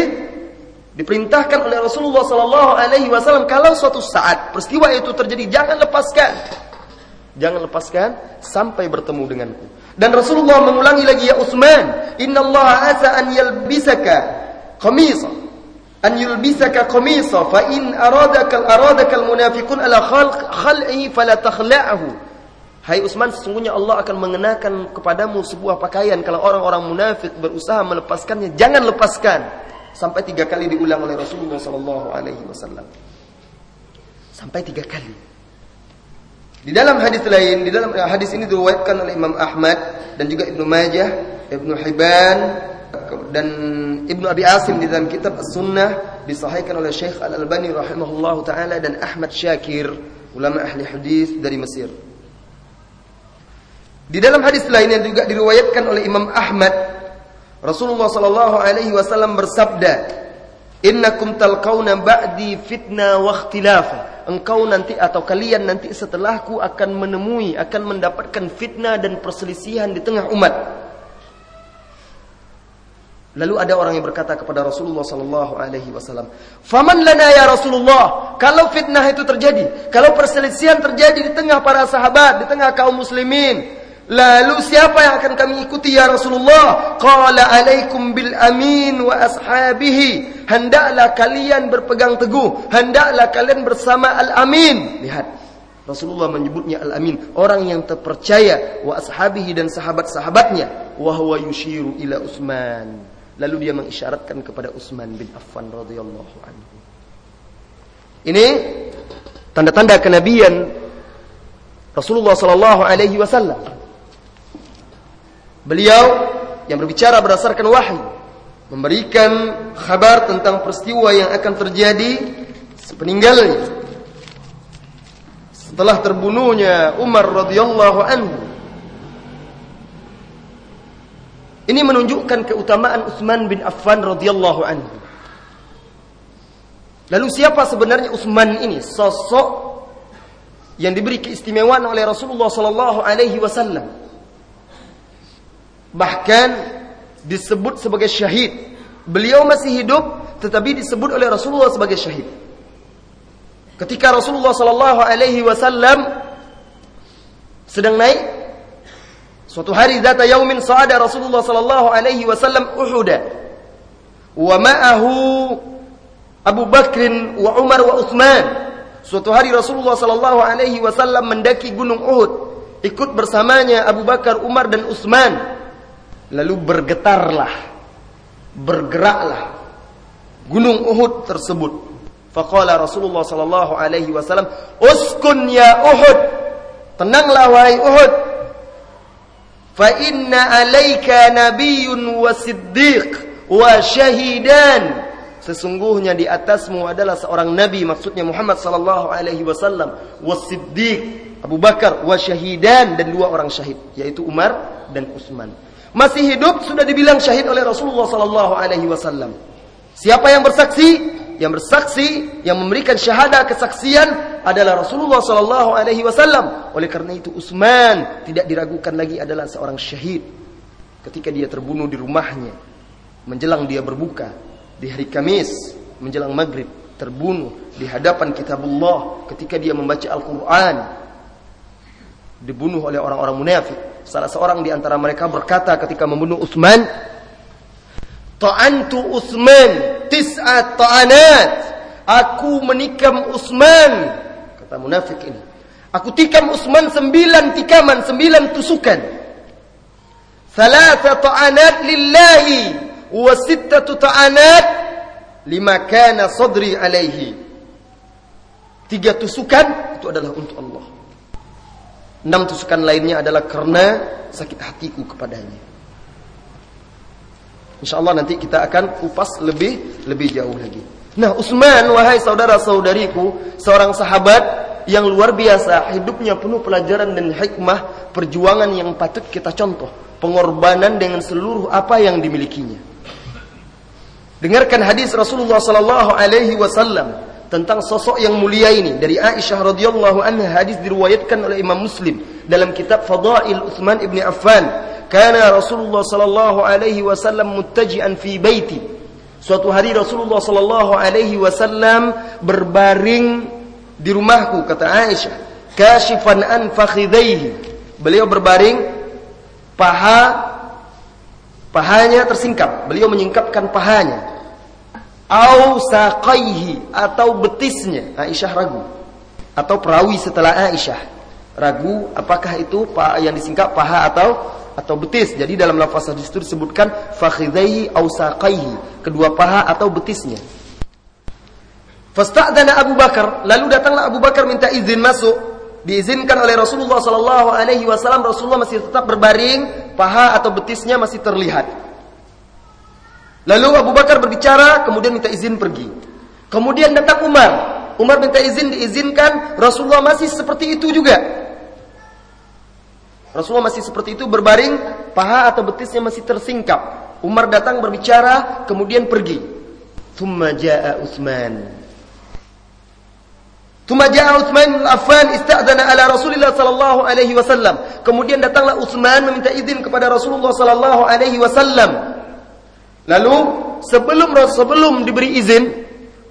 diperintahkan oleh Rasulullah Sallallahu Alaihi Wasallam kalau suatu saat peristiwa itu terjadi jangan lepaskan, jangan lepaskan sampai bertemu denganku. Dan Rasulullah mengulangi lagi ya Utsman, Inna Allah asa an yalbisaka qamisa an yulbisaka qamisa fa in aradaka aradaka almunafiqun ala khalq khal'i fala takhla'hu. Hai Utsman sesungguhnya Allah akan mengenakan kepadamu sebuah pakaian kalau orang-orang munafik berusaha melepaskannya jangan lepaskan sampai tiga kali diulang oleh Rasulullah Sallallahu Alaihi Wasallam. Sampai tiga kali. Di dalam hadis lain, di dalam hadis ini diriwayatkan oleh Imam Ahmad dan juga Ibnu Majah, Ibnu Hibban dan Ibnu Abi Asim di dalam kitab As-Sunnah disahihkan oleh Syekh Al-Albani rahimahullahu taala dan Ahmad Syakir, ulama ahli hadis dari Mesir. Di dalam hadis lain yang juga diriwayatkan oleh Imam Ahmad Rasulullah sallallahu alaihi wasallam bersabda, "Innakum talqauna ba'di fitnah wa ikhtilafa." Engkau nanti atau kalian nanti setelahku akan menemui, akan mendapatkan fitnah dan perselisihan di tengah umat. Lalu ada orang yang berkata kepada Rasulullah sallallahu alaihi wasallam, "Faman lana ya Rasulullah?" Kalau fitnah itu terjadi, kalau perselisihan terjadi di tengah para sahabat, di tengah kaum muslimin, Lalu siapa yang akan kami ikuti ya Rasulullah? Qala alaikum bil amin wa ashabihi. Hendaklah kalian berpegang teguh. Hendaklah kalian bersama al-amin. Lihat. Rasulullah menyebutnya al-amin. Orang yang terpercaya. Wa ashabihi dan sahabat-sahabatnya. Wa huwa yushiru ila Utsman. Lalu dia mengisyaratkan kepada Utsman bin Affan radhiyallahu anhu. Ini tanda-tanda kenabian Rasulullah sallallahu alaihi wasallam. Beliau yang berbicara berdasarkan wahyu memberikan kabar tentang peristiwa yang akan terjadi sepeninggalnya setelah terbunuhnya Umar radhiyallahu anhu. Ini menunjukkan keutamaan Utsman bin Affan radhiyallahu anhu. Lalu siapa sebenarnya Utsman ini? Sosok yang diberi keistimewaan oleh Rasulullah sallallahu alaihi wasallam Bahkan disebut sebagai syahid. Beliau masih hidup tetapi disebut oleh Rasulullah sebagai syahid. Ketika Rasulullah sallallahu alaihi wasallam sedang naik suatu hari zata yaumin sa'ada Rasulullah sallallahu alaihi wasallam Uhud wa ma'ahu Abu Bakr wa Umar wa Utsman. Suatu hari Rasulullah sallallahu alaihi wasallam mendaki gunung Uhud ikut bersamanya Abu Bakar, Umar dan Utsman Lalu bergetarlah, bergeraklah gunung Uhud tersebut. Faqala Rasulullah sallallahu alaihi wasallam, "Uskun ya Uhud." Tenanglah wahai Uhud. Fa inna alaika nabiyyun wa siddiq wa syahidan. Sesungguhnya di atasmu adalah seorang nabi maksudnya Muhammad sallallahu alaihi wasallam wasiddiq Abu Bakar wa syahidan dan dua orang syahid yaitu Umar dan Utsman masih hidup sudah dibilang syahid oleh Rasulullah sallallahu alaihi wasallam. Siapa yang bersaksi? Yang bersaksi, yang memberikan syahadah kesaksian adalah Rasulullah sallallahu alaihi wasallam. Oleh karena itu Utsman tidak diragukan lagi adalah seorang syahid ketika dia terbunuh di rumahnya menjelang dia berbuka di hari Kamis menjelang maghrib terbunuh di hadapan kitabullah ketika dia membaca Al-Qur'an dibunuh oleh orang-orang munafik Salah seorang di antara mereka berkata ketika membunuh Utsman, "Ta'antu Utsman tis'at ta'anat." Aku menikam Utsman, kata munafik ini. Aku tikam Utsman sembilan tikaman, sembilan tusukan. Thalatha ta'anat lillahi wa sittatu ta'anat lima kana sadri alaihi. Tiga tusukan itu adalah untuk Allah. Enam tusukan lainnya adalah karena sakit hatiku kepadanya. Insya Allah nanti kita akan kupas lebih lebih jauh lagi. Nah, Utsman wahai saudara-saudariku, seorang sahabat yang luar biasa, hidupnya penuh pelajaran dan hikmah perjuangan yang patut kita contoh. Pengorbanan dengan seluruh apa yang dimilikinya. Dengarkan hadis Rasulullah sallallahu alaihi wasallam tentang sosok yang mulia ini dari Aisyah radhiyallahu anha hadis diriwayatkan oleh Imam Muslim dalam kitab Fadail Utsman ibn Affan kana Rasulullah sallallahu alaihi wasallam muttaji'an fi baiti suatu hari Rasulullah sallallahu alaihi wasallam berbaring di rumahku kata Aisyah kashifan an fakhidaihi beliau berbaring paha Pahanya tersingkap. Beliau menyingkapkan pahanya. Au saqaihi atau betisnya. Aisyah ragu. Atau perawi setelah Aisyah. Ragu apakah itu yang disingkap paha atau atau betis. Jadi dalam lafaz hadis itu disebutkan fakhidaihi au saqaihi, kedua paha atau betisnya. Fasta'dana Abu Bakar, lalu datanglah Abu Bakar minta izin masuk diizinkan oleh Rasulullah sallallahu alaihi wasallam Rasulullah masih tetap berbaring paha atau betisnya masih terlihat lalu Abu Bakar berbicara kemudian minta izin pergi. Kemudian datang Umar. Umar minta izin diizinkan. Rasulullah masih seperti itu juga. Rasulullah masih seperti itu berbaring paha atau betisnya masih tersingkap. Umar datang berbicara kemudian pergi. Thumma jaa Utsman. Tuma ja'a Utsman bin Affan ista'dana ala Rasulillah sallallahu alaihi wasallam. Kemudian datanglah Utsman meminta izin kepada Rasulullah sallallahu alaihi wasallam. Lalu sebelum sebelum diberi izin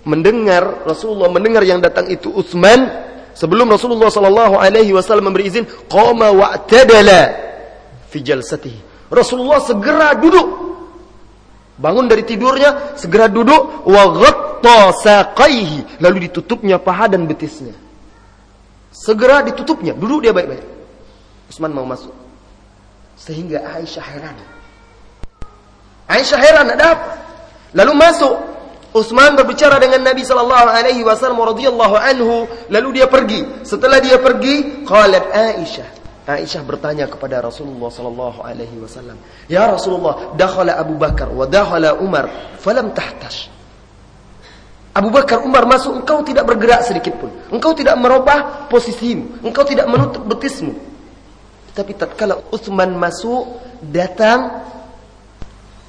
mendengar Rasulullah mendengar yang datang itu Utsman sebelum Rasulullah sallallahu alaihi wasallam memberi izin qama wa'tadala fi jalsatihi. Rasulullah segera duduk Bangun dari tidurnya, segera duduk, wa ghatta saqaihi, lalu ditutupnya paha dan betisnya. Segera ditutupnya, duduk dia baik-baik. Utsman mau masuk. Sehingga Aisyah heran. Aisyah heran ada apa? Lalu masuk. Utsman berbicara dengan Nabi sallallahu alaihi wasallam radhiyallahu anhu, lalu dia pergi. Setelah dia pergi, qalat Aisyah, Aisyah bertanya kepada Rasulullah sallallahu alaihi wasallam, "Ya Rasulullah, dakhala Abu Bakar wa dakhala Umar, falam tahtash." Abu Bakar, Umar masuk, engkau tidak bergerak sedikit pun. Engkau tidak merubah posisimu, engkau tidak menutup betismu. Tapi tatkala Utsman masuk, datang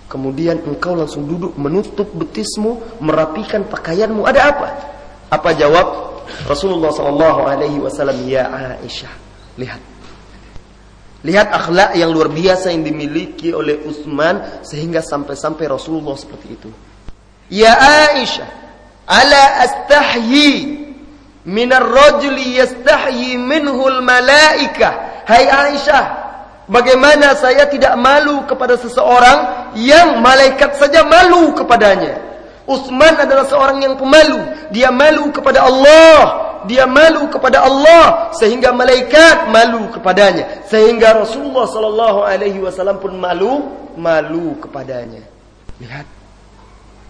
Kemudian engkau langsung duduk menutup betismu, merapikan pakaianmu. Ada apa? Apa jawab Rasulullah sallallahu alaihi wasallam? Ya Aisyah, lihat Lihat akhlak yang luar biasa yang dimiliki oleh Utsman sehingga sampai-sampai Rasulullah seperti itu. Ya Aisyah, ala astahyi min ar-rajuli yastahyi minhu al-malaikah. Hai Aisyah, bagaimana saya tidak malu kepada seseorang yang malaikat saja malu kepadanya. Utsman adalah seorang yang pemalu. Dia malu kepada Allah dia malu kepada Allah sehingga malaikat malu kepadanya sehingga Rasulullah sallallahu alaihi wasallam pun malu malu kepadanya lihat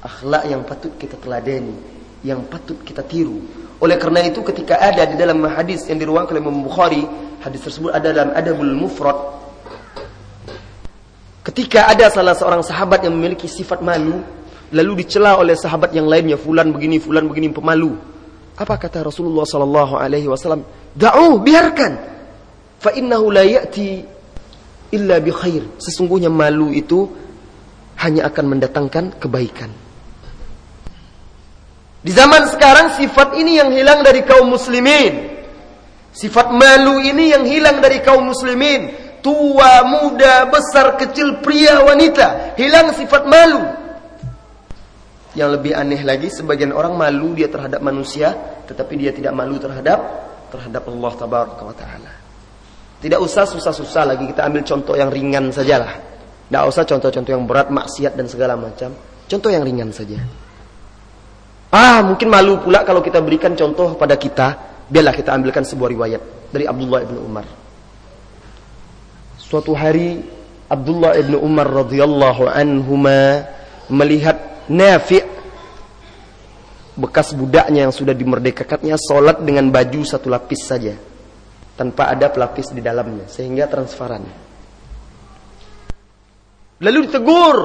akhlak yang patut kita teladani yang patut kita tiru oleh karena itu ketika ada di dalam hadis yang diruangkan oleh Imam Bukhari hadis tersebut ada dalam Adabul Mufrad ketika ada salah seorang sahabat yang memiliki sifat malu lalu dicela oleh sahabat yang lainnya fulan begini fulan begini pemalu apa kata Rasulullah sallallahu alaihi wasallam? Da'u, biarkan. Fa innahu la ya'ti illa bi khair. Sesungguhnya malu itu hanya akan mendatangkan kebaikan. Di zaman sekarang sifat ini yang hilang dari kaum muslimin. Sifat malu ini yang hilang dari kaum muslimin. Tua, muda, besar, kecil, pria, wanita. Hilang sifat malu. Yang lebih aneh lagi sebagian orang malu dia terhadap manusia tetapi dia tidak malu terhadap terhadap Allah tabaraka wa taala. Tidak usah susah-susah lagi kita ambil contoh yang ringan sajalah. Tidak usah contoh-contoh yang berat maksiat dan segala macam. Contoh yang ringan saja. Ah, mungkin malu pula kalau kita berikan contoh pada kita. Biarlah kita ambilkan sebuah riwayat dari Abdullah ibnu Umar. Suatu hari Abdullah ibnu Umar radhiyallahu anhuma melihat Nafi' bekas budaknya yang sudah dimerdekakannya sholat dengan baju satu lapis saja tanpa ada pelapis di dalamnya sehingga transparan lalu ditegur.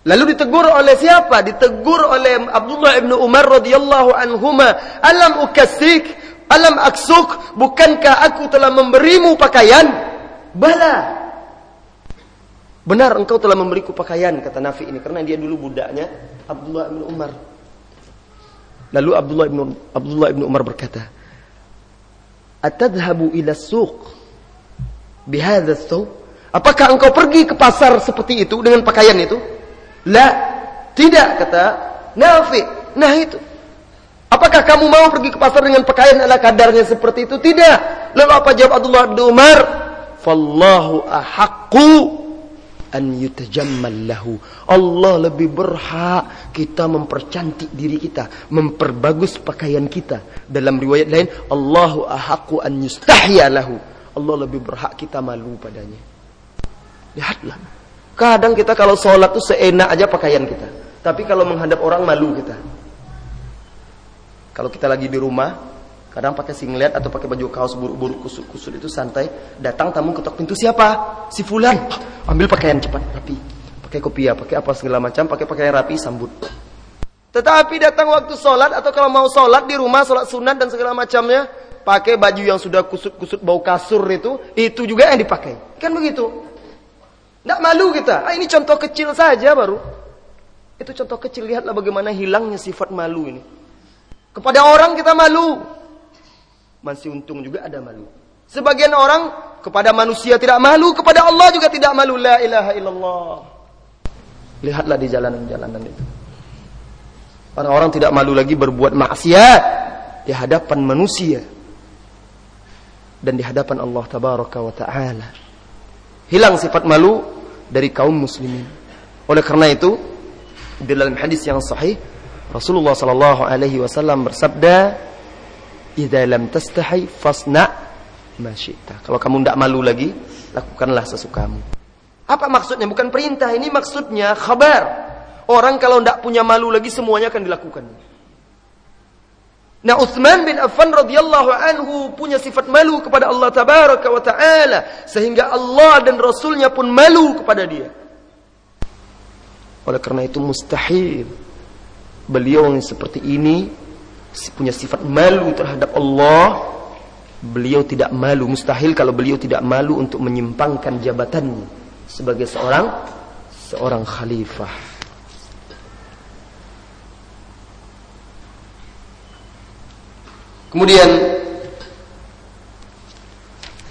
Lalu ditegur oleh siapa? Ditegur oleh Abdullah ibnu Umar radhiyallahu anhuma. Alam ukasik Alam aksuk, bukankah aku telah memberimu pakaian? Bala. Benar engkau telah memberiku pakaian, kata Nafi ini. Karena dia dulu budaknya Abdullah bin Umar. Lalu Abdullah bin, Abdullah bin Umar berkata, Atadhabu ila suq Apakah engkau pergi ke pasar seperti itu dengan pakaian itu? La, tidak kata Nafi. Nah itu. Apakah kamu mau pergi ke pasar dengan pakaian ala kadarnya seperti itu? Tidak. Lalu apa jawab Abdullah bin Umar? Fallahu ahaqqu an yutajammal lahu. Allah lebih berhak kita mempercantik diri kita, memperbagus pakaian kita. Dalam riwayat lain, Allahu ahaqqu an yustahya lahu. Allah lebih berhak kita malu padanya. Lihatlah. Kadang kita kalau sholat tuh seenak aja pakaian kita. Tapi kalau menghadap orang malu kita. Kalau kita lagi di rumah, kadang pakai singlet atau pakai baju kaos buruk-buruk kusut-kusut itu santai. Datang tamu ketok pintu siapa? Si fulan. Ambil pakaian cepat, rapi. Pakai kopiah, pakai apa segala macam, pakai pakaian rapi, sambut. Tetapi datang waktu sholat atau kalau mau sholat di rumah, sholat sunat dan segala macamnya, pakai baju yang sudah kusut-kusut bau kasur itu, itu juga yang dipakai. Kan begitu. Tidak malu kita. Ah, ini contoh kecil saja baru. Itu contoh kecil. Lihatlah bagaimana hilangnya sifat malu ini. Kepada orang kita malu. Masih untung juga ada malu. Sebagian orang kepada manusia tidak malu. Kepada Allah juga tidak malu. La ilaha illallah. Lihatlah di jalanan-jalanan itu. Orang-orang tidak malu lagi berbuat maksiat. Di hadapan manusia. Dan di hadapan Allah tabaraka wa ta'ala. Hilang sifat malu dari kaum muslimin. Oleh karena itu, di dalam hadis yang sahih, Rasulullah sallallahu alaihi wasallam bersabda, "Idza lam tastahi fasna ma syi'ta." Kalau kamu tidak malu lagi, lakukanlah sesukamu. Apa maksudnya? Bukan perintah, ini maksudnya khabar. Orang kalau tidak punya malu lagi semuanya akan dilakukan. Nah Uthman bin Affan radhiyallahu anhu punya sifat malu kepada Allah tabaraka wa taala sehingga Allah dan Rasulnya pun malu kepada dia. Oleh karena itu mustahil beliau yang seperti ini punya sifat malu terhadap Allah. Beliau tidak malu, mustahil kalau beliau tidak malu untuk menyimpangkan jabatannya sebagai seorang seorang khalifah. Kemudian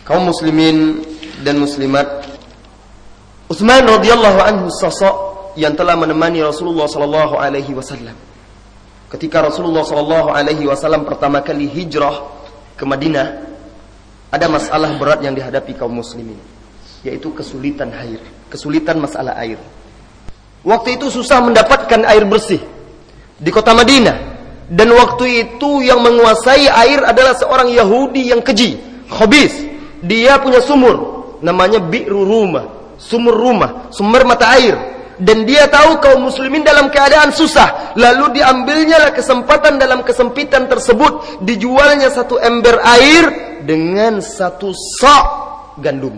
kaum muslimin dan muslimat Utsman radhiyallahu anhu sosok yang telah menemani Rasulullah sallallahu alaihi wasallam. Ketika Rasulullah sallallahu alaihi wasallam pertama kali hijrah ke Madinah, ada masalah berat yang dihadapi kaum muslimin, yaitu kesulitan air, kesulitan masalah air. Waktu itu susah mendapatkan air bersih di kota Madinah. Dan waktu itu yang menguasai air adalah seorang Yahudi yang keji, khobis. Dia punya sumur, namanya Bi'ru Rumah, sumur rumah, sumber mata air. Dan dia tahu kaum muslimin dalam keadaan susah. Lalu diambilnya lah kesempatan dalam kesempitan tersebut. Dijualnya satu ember air dengan satu sok gandum.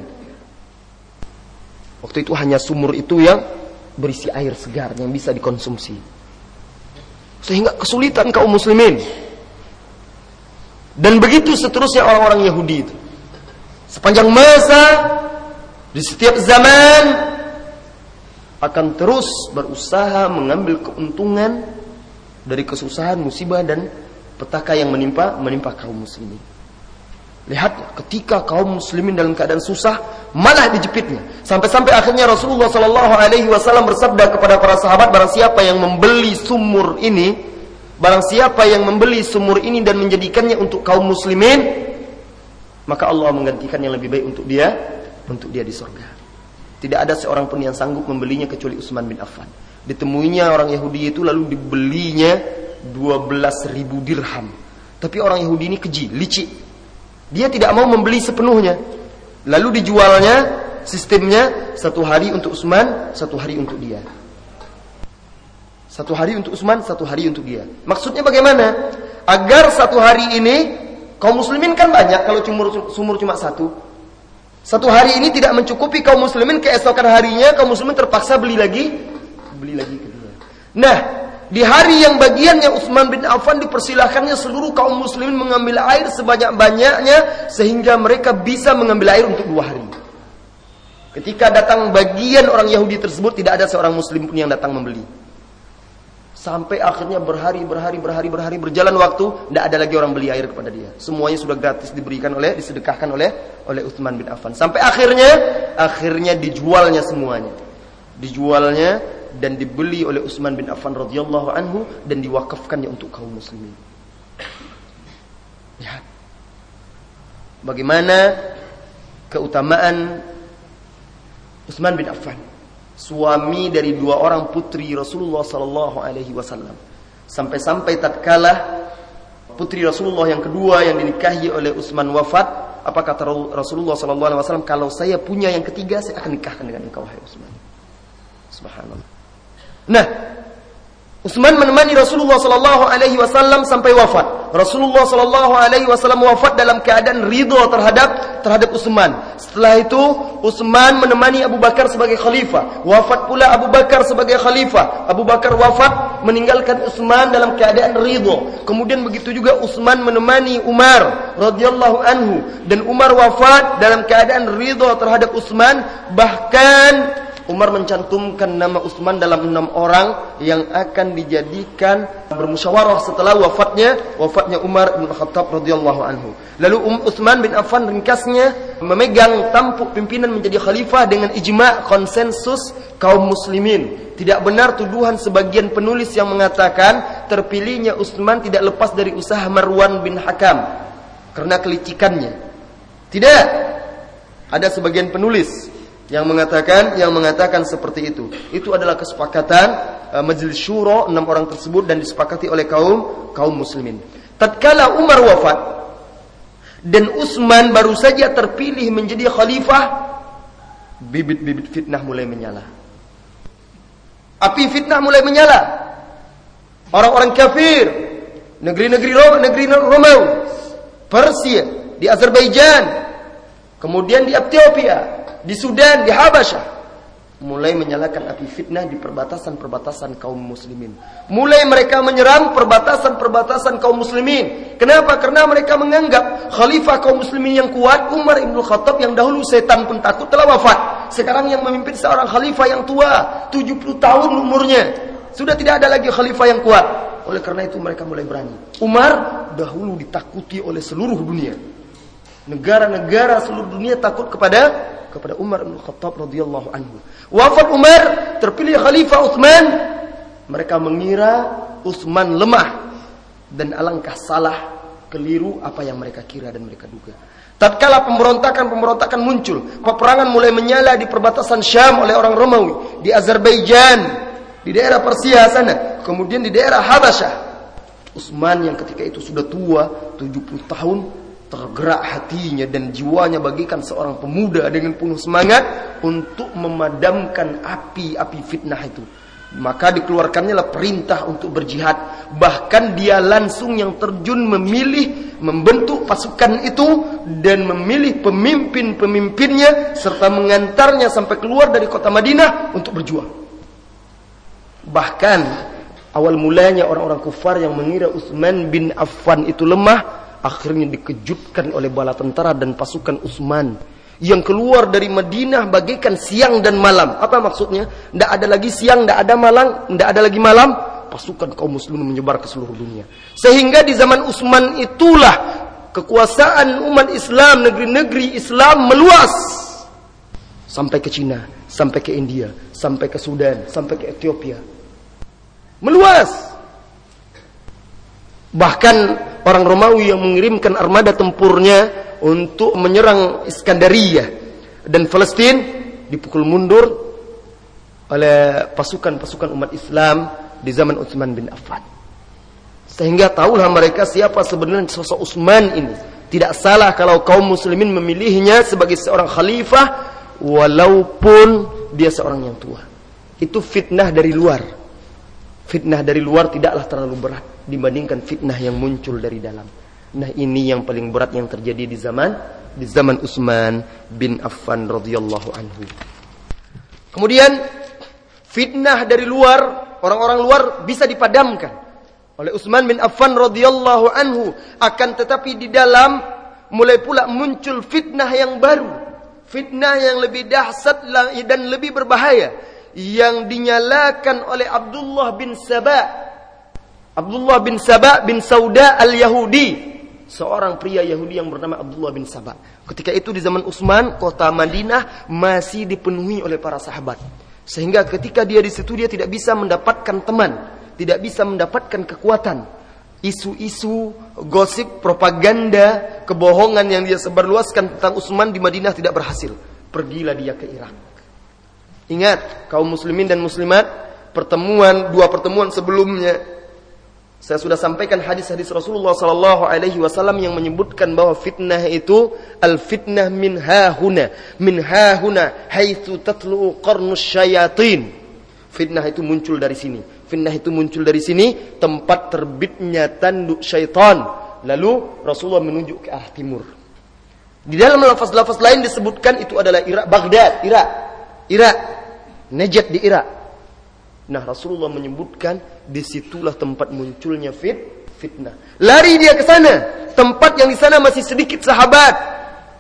Waktu itu hanya sumur itu yang berisi air segar yang bisa dikonsumsi. Sehingga kesulitan kaum muslimin. Dan begitu seterusnya orang-orang Yahudi itu. Sepanjang masa, di setiap zaman, akan terus berusaha mengambil keuntungan dari kesusahan, musibah dan petaka yang menimpa menimpa kaum muslimin. Lihat ketika kaum muslimin dalam keadaan susah malah dijepitnya. Sampai-sampai akhirnya Rasulullah Shallallahu alaihi wasallam bersabda kepada para sahabat barang siapa yang membeli sumur ini, barang siapa yang membeli sumur ini dan menjadikannya untuk kaum muslimin, maka Allah menggantikan yang lebih baik untuk dia untuk dia di surga. Tidak ada seorang pun yang sanggup membelinya kecuali Utsman bin Affan. Ditemuinya orang Yahudi itu lalu dibelinya 12 ribu dirham. Tapi orang Yahudi ini keji, licik. Dia tidak mau membeli sepenuhnya. Lalu dijualnya sistemnya satu hari untuk Utsman, satu hari untuk dia. Satu hari untuk Utsman, satu hari untuk dia. Maksudnya bagaimana? Agar satu hari ini kaum muslimin kan banyak kalau sumur cuma satu. Satu hari ini tidak mencukupi kaum muslimin keesokan harinya kaum muslimin terpaksa beli lagi beli lagi ke dia. Nah, Di hari yang bagiannya Utsman bin Affan dipersilahkannya seluruh kaum muslimin mengambil air sebanyak-banyaknya sehingga mereka bisa mengambil air untuk dua hari. Ketika datang bagian orang Yahudi tersebut tidak ada seorang muslim pun yang datang membeli. Sampai akhirnya berhari, berhari, berhari, berhari berjalan waktu, tidak ada lagi orang beli air kepada dia. Semuanya sudah gratis diberikan oleh, disedekahkan oleh oleh Utsman bin Affan. Sampai akhirnya, akhirnya dijualnya semuanya. Dijualnya dan dibeli oleh Utsman bin Affan radhiyallahu anhu dan diwakafkannya untuk kaum muslimin. Lihat. Bagaimana keutamaan Utsman bin Affan, suami dari dua orang putri Rasulullah sallallahu alaihi wasallam. Sampai-sampai tatkala putri Rasulullah yang kedua yang dinikahi oleh Utsman wafat, apa kata Rasulullah sallallahu alaihi wasallam, "Kalau saya punya yang ketiga, saya akan nikahkan dengan engkau wahai Utsman." Subhanallah. Nah, Utsman menemani Rasulullah sallallahu alaihi wasallam sampai wafat. Rasulullah sallallahu alaihi wasallam wafat dalam keadaan ridho terhadap terhadap Utsman. Setelah itu Utsman menemani Abu Bakar sebagai khalifah. Wafat pula Abu Bakar sebagai khalifah. Abu Bakar wafat meninggalkan Utsman dalam keadaan ridho. Kemudian begitu juga Utsman menemani Umar radhiyallahu anhu dan Umar wafat dalam keadaan ridho terhadap Utsman bahkan Umar mencantumkan nama Utsman dalam enam orang yang akan dijadikan bermusyawarah setelah wafatnya wafatnya Umar bin Khattab radhiyallahu anhu. Lalu Um Utsman bin Affan ringkasnya memegang tampuk pimpinan menjadi khalifah dengan ijma' konsensus kaum muslimin. Tidak benar tuduhan sebagian penulis yang mengatakan terpilihnya Utsman tidak lepas dari usaha Marwan bin Hakam karena kelicikannya. Tidak. Ada sebagian penulis yang mengatakan yang mengatakan seperti itu. Itu adalah kesepakatan uh, majelis syuro enam orang tersebut dan disepakati oleh kaum kaum muslimin. Tatkala Umar wafat dan Utsman baru saja terpilih menjadi khalifah, bibit-bibit fitnah mulai menyala. Api fitnah mulai menyala. Orang-orang kafir, negeri-negeri Roma, negeri Romawi, Persia, di Azerbaijan, kemudian di Ethiopia, di Sudan, di Habasyah mulai menyalakan api fitnah di perbatasan-perbatasan kaum muslimin. Mulai mereka menyerang perbatasan-perbatasan kaum muslimin. Kenapa? Karena mereka menganggap khalifah kaum muslimin yang kuat Umar Ibn Khattab yang dahulu setan pun takut telah wafat. Sekarang yang memimpin seorang khalifah yang tua, 70 tahun umurnya. Sudah tidak ada lagi khalifah yang kuat. Oleh karena itu mereka mulai berani. Umar dahulu ditakuti oleh seluruh dunia. Negara-negara seluruh dunia takut kepada kepada Umar bin Khattab radhiyallahu anhu. Wafat Umar, terpilih Khalifah Utsman. Mereka mengira Utsman lemah dan alangkah salah, keliru apa yang mereka kira dan mereka duga. Tatkala pemberontakan-pemberontakan muncul, peperangan mulai menyala di perbatasan Syam oleh orang Romawi, di Azerbaijan, di daerah Persia sana, kemudian di daerah Habasyah. Utsman yang ketika itu sudah tua, 70 tahun, tergerak hatinya dan jiwanya bagikan seorang pemuda dengan penuh semangat untuk memadamkan api-api fitnah itu. Maka dikeluarkannya perintah untuk berjihad. Bahkan dia langsung yang terjun memilih, membentuk pasukan itu dan memilih pemimpin-pemimpinnya serta mengantarnya sampai keluar dari kota Madinah untuk berjuang. Bahkan awal mulanya orang-orang kufar yang mengira Utsman bin Affan itu lemah akhirnya dikejutkan oleh bala tentara dan pasukan Utsman yang keluar dari Madinah bagaikan siang dan malam. Apa maksudnya? Tidak ada lagi siang, tidak ada malam, tidak ada lagi malam. Pasukan kaum muslimin menyebar ke seluruh dunia. Sehingga di zaman Utsman itulah kekuasaan umat Islam, negeri-negeri Islam meluas sampai ke Cina, sampai ke India, sampai ke Sudan, sampai ke Ethiopia. Meluas. Bahkan orang Romawi yang mengirimkan armada tempurnya untuk menyerang Iskandaria dan Palestina dipukul mundur oleh pasukan-pasukan umat Islam di zaman Utsman bin Affan. Sehingga tahulah mereka siapa sebenarnya sosok Utsman ini. Tidak salah kalau kaum muslimin memilihnya sebagai seorang khalifah walaupun dia seorang yang tua. Itu fitnah dari luar. Fitnah dari luar tidaklah terlalu berat dibandingkan fitnah yang muncul dari dalam. Nah, ini yang paling berat yang terjadi di zaman di zaman Utsman bin Affan radhiyallahu anhu. Kemudian fitnah dari luar orang-orang luar bisa dipadamkan oleh Utsman bin Affan radhiyallahu anhu akan tetapi di dalam mulai pula muncul fitnah yang baru fitnah yang lebih dahsyat dan lebih berbahaya yang dinyalakan oleh Abdullah bin Sabah Abdullah bin Sabah bin Sauda al-Yahudi. Seorang pria Yahudi yang bernama Abdullah bin Sabah ketika itu di zaman Utsman kota Madinah masih dipenuhi oleh para sahabat. Sehingga ketika dia di situ dia tidak bisa mendapatkan teman tidak bisa mendapatkan kekuatan. Isu-isu gosip propaganda kebohongan yang dia sebarluaskan tentang Utsman di Madinah tidak berhasil. Pergilah dia ke Irak. Ingat kaum muslimin dan muslimat pertemuan dua pertemuan sebelumnya saya sudah sampaikan hadis-hadis Rasulullah sallallahu alaihi wasallam yang menyebutkan bahwa fitnah itu al fitnah min hahuna min hahuna haitsu tatlu qarnus syayatin. Fitnah itu muncul dari sini. Fitnah itu muncul dari sini tempat terbitnya tanduk syaitan. Lalu Rasulullah menunjuk ke arah timur. Di dalam lafaz-lafaz lain disebutkan itu adalah Irak, Baghdad, Irak. Irak. Najd di Irak. Nah, Rasulullah menyebutkan di situlah tempat munculnya fit fitnah. Lari dia ke sana, tempat yang di sana masih sedikit sahabat,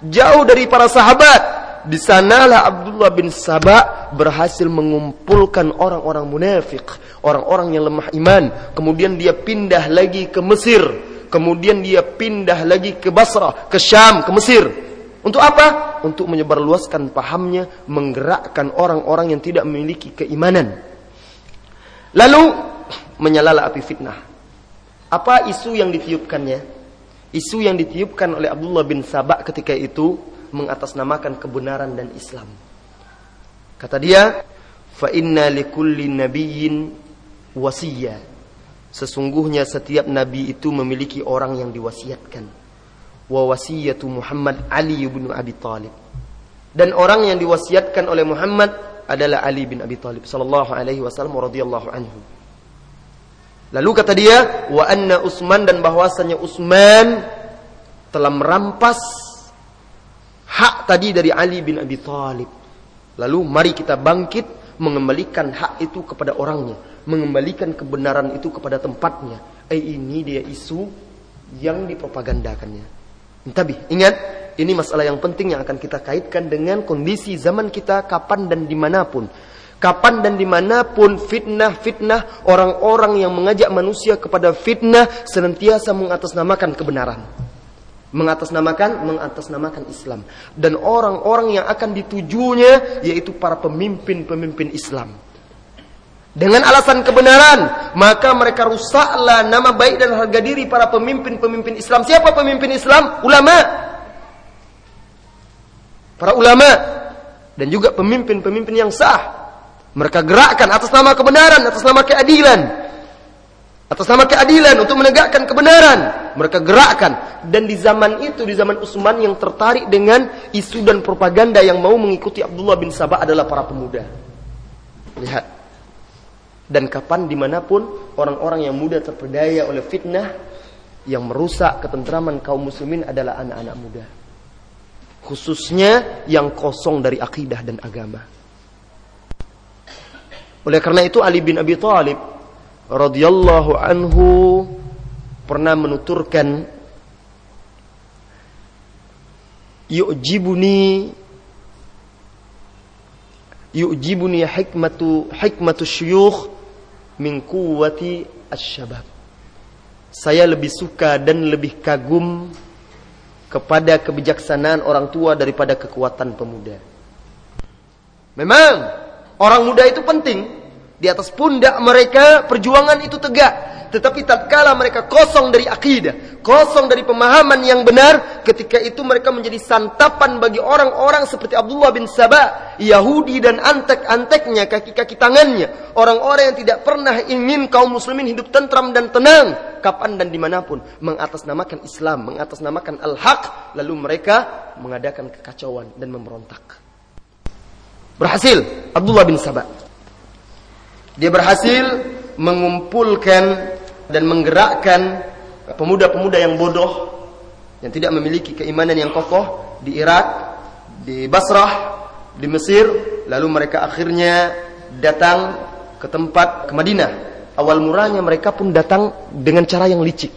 jauh dari para sahabat. Di sanalah Abdullah bin Sabah berhasil mengumpulkan orang-orang munafik, orang-orang yang lemah iman. Kemudian dia pindah lagi ke Mesir, kemudian dia pindah lagi ke Basrah, ke Syam, ke Mesir. Untuk apa? Untuk menyebarluaskan pahamnya, menggerakkan orang-orang yang tidak memiliki keimanan. Lalu menyalala api fitnah. Apa isu yang ditiupkannya? Isu yang ditiupkan oleh Abdullah bin Sabak ketika itu mengatasnamakan kebenaran dan Islam. Kata dia, "Fa inna likulli nabiyyin wasiyya." Sesungguhnya setiap nabi itu memiliki orang yang diwasiatkan. Wa wasiyatu Muhammad Ali bin Abi Talib. Dan orang yang diwasiatkan oleh Muhammad adalah Ali bin Abi Talib sallallahu alaihi wasallam radhiyallahu anhu. Lalu kata dia, wa anna Utsman dan bahwasanya Utsman telah merampas hak tadi dari Ali bin Abi Thalib. Lalu mari kita bangkit mengembalikan hak itu kepada orangnya, mengembalikan kebenaran itu kepada tempatnya. Eh ini dia isu yang dipropagandakannya. Tapi ingat, ini masalah yang penting yang akan kita kaitkan dengan kondisi zaman kita kapan dan di mana pun. Kapan dan di mana pun fitnah-fitnah orang-orang yang mengajak manusia kepada fitnah senantiasa mengatasnamakan kebenaran. Mengatasnamakan, mengatasnamakan Islam. Dan orang-orang yang akan ditujunya yaitu para pemimpin-pemimpin Islam. Dengan alasan kebenaran, maka mereka rusaklah nama baik dan harga diri para pemimpin-pemimpin Islam. Siapa pemimpin Islam? Ulama. Para ulama dan juga pemimpin-pemimpin yang sah mereka gerakkan atas nama kebenaran, atas nama keadilan. Atas nama keadilan untuk menegakkan kebenaran. Mereka gerakkan. Dan di zaman itu, di zaman Utsman yang tertarik dengan isu dan propaganda yang mau mengikuti Abdullah bin Sabah adalah para pemuda. Lihat. Dan kapan di mana pun orang-orang yang muda terpedaya oleh fitnah yang merusak ketentraman kaum muslimin adalah anak-anak muda. Khususnya yang kosong dari akidah dan agama. Oleh karena itu Ali bin Abi Thalib radhiyallahu anhu pernah menuturkan yu'jibuni yu'jibuni hikmatu hikmatu syuyukh min quwwati asy-syabab. Saya lebih suka dan lebih kagum kepada kebijaksanaan orang tua daripada kekuatan pemuda. Memang Orang muda itu penting. Di atas pundak mereka perjuangan itu tegak. Tetapi tatkala mereka kosong dari akidah, kosong dari pemahaman yang benar, ketika itu mereka menjadi santapan bagi orang-orang seperti Abdullah bin Sabah, Yahudi dan antek-anteknya, kaki-kaki tangannya. Orang-orang yang tidak pernah ingin kaum muslimin hidup tentram dan tenang. Kapan dan di mana pun. Mengatasnamakan Islam, mengatasnamakan Al-Haq. Lalu mereka mengadakan kekacauan dan memberontak. Berhasil Abdullah bin Sabah. Dia berhasil mengumpulkan dan menggerakkan pemuda-pemuda yang bodoh yang tidak memiliki keimanan yang kokoh di Irak, di Basrah, di Mesir, lalu mereka akhirnya datang ke tempat ke Madinah. Awal mulanya mereka pun datang dengan cara yang licik.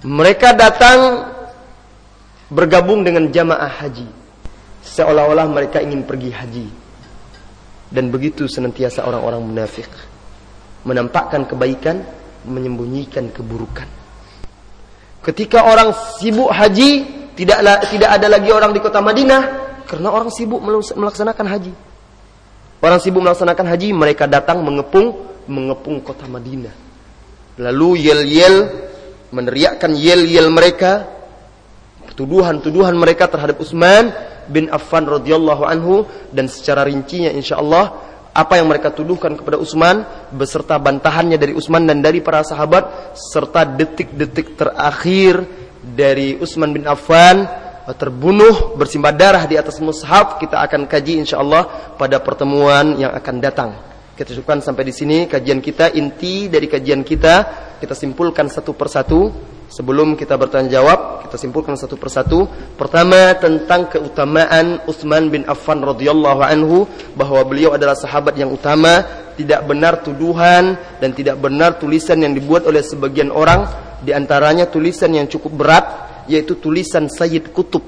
Mereka datang bergabung dengan jamaah haji. Seolah-olah mereka ingin pergi haji. Dan begitu senantiasa orang-orang munafik. Menampakkan kebaikan, menyembunyikan keburukan. Ketika orang sibuk haji, tidak tidak ada lagi orang di kota Madinah karena orang sibuk melaksanakan haji. Orang sibuk melaksanakan haji, mereka datang mengepung mengepung kota Madinah. Lalu yel-yel meneriakkan yel-yel mereka, tuduhan-tuduhan mereka terhadap Utsman bin Affan radhiyallahu anhu dan secara rincinya insyaallah apa yang mereka tuduhkan kepada Utsman beserta bantahannya dari Utsman dan dari para sahabat serta detik-detik terakhir dari Utsman bin Affan terbunuh bersimbah darah di atas mushaf kita akan kaji insyaallah pada pertemuan yang akan datang. Kita cukupkan sampai di sini kajian kita inti dari kajian kita kita simpulkan satu persatu Sebelum kita bertanya jawab, kita simpulkan satu persatu. Pertama tentang keutamaan Utsman bin Affan radhiyallahu anhu bahwa beliau adalah sahabat yang utama, tidak benar tuduhan dan tidak benar tulisan yang dibuat oleh sebagian orang, di antaranya tulisan yang cukup berat yaitu tulisan Sayyid Kutub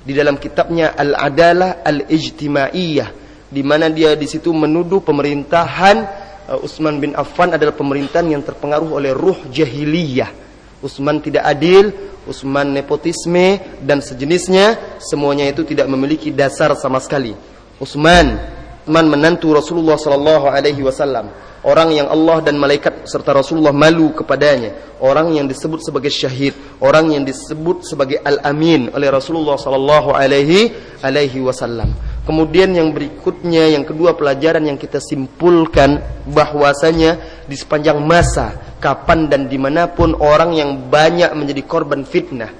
di dalam kitabnya Al-Adalah Al-Ijtimaiyah di mana dia di situ menuduh pemerintahan uh, Utsman bin Affan adalah pemerintahan yang terpengaruh oleh ruh jahiliyah Utsman tidak adil, Utsman nepotisme dan sejenisnya, semuanya itu tidak memiliki dasar sama sekali. Utsman, Utsman menantu Rasulullah sallallahu alaihi wasallam, orang yang Allah dan malaikat serta Rasulullah malu kepadanya, orang yang disebut sebagai syahid, orang yang disebut sebagai al-amin oleh Rasulullah sallallahu alaihi alaihi wasallam. Kemudian yang berikutnya, yang kedua pelajaran yang kita simpulkan bahwasanya di sepanjang masa, kapan dan di mana pun orang yang banyak menjadi korban fitnah,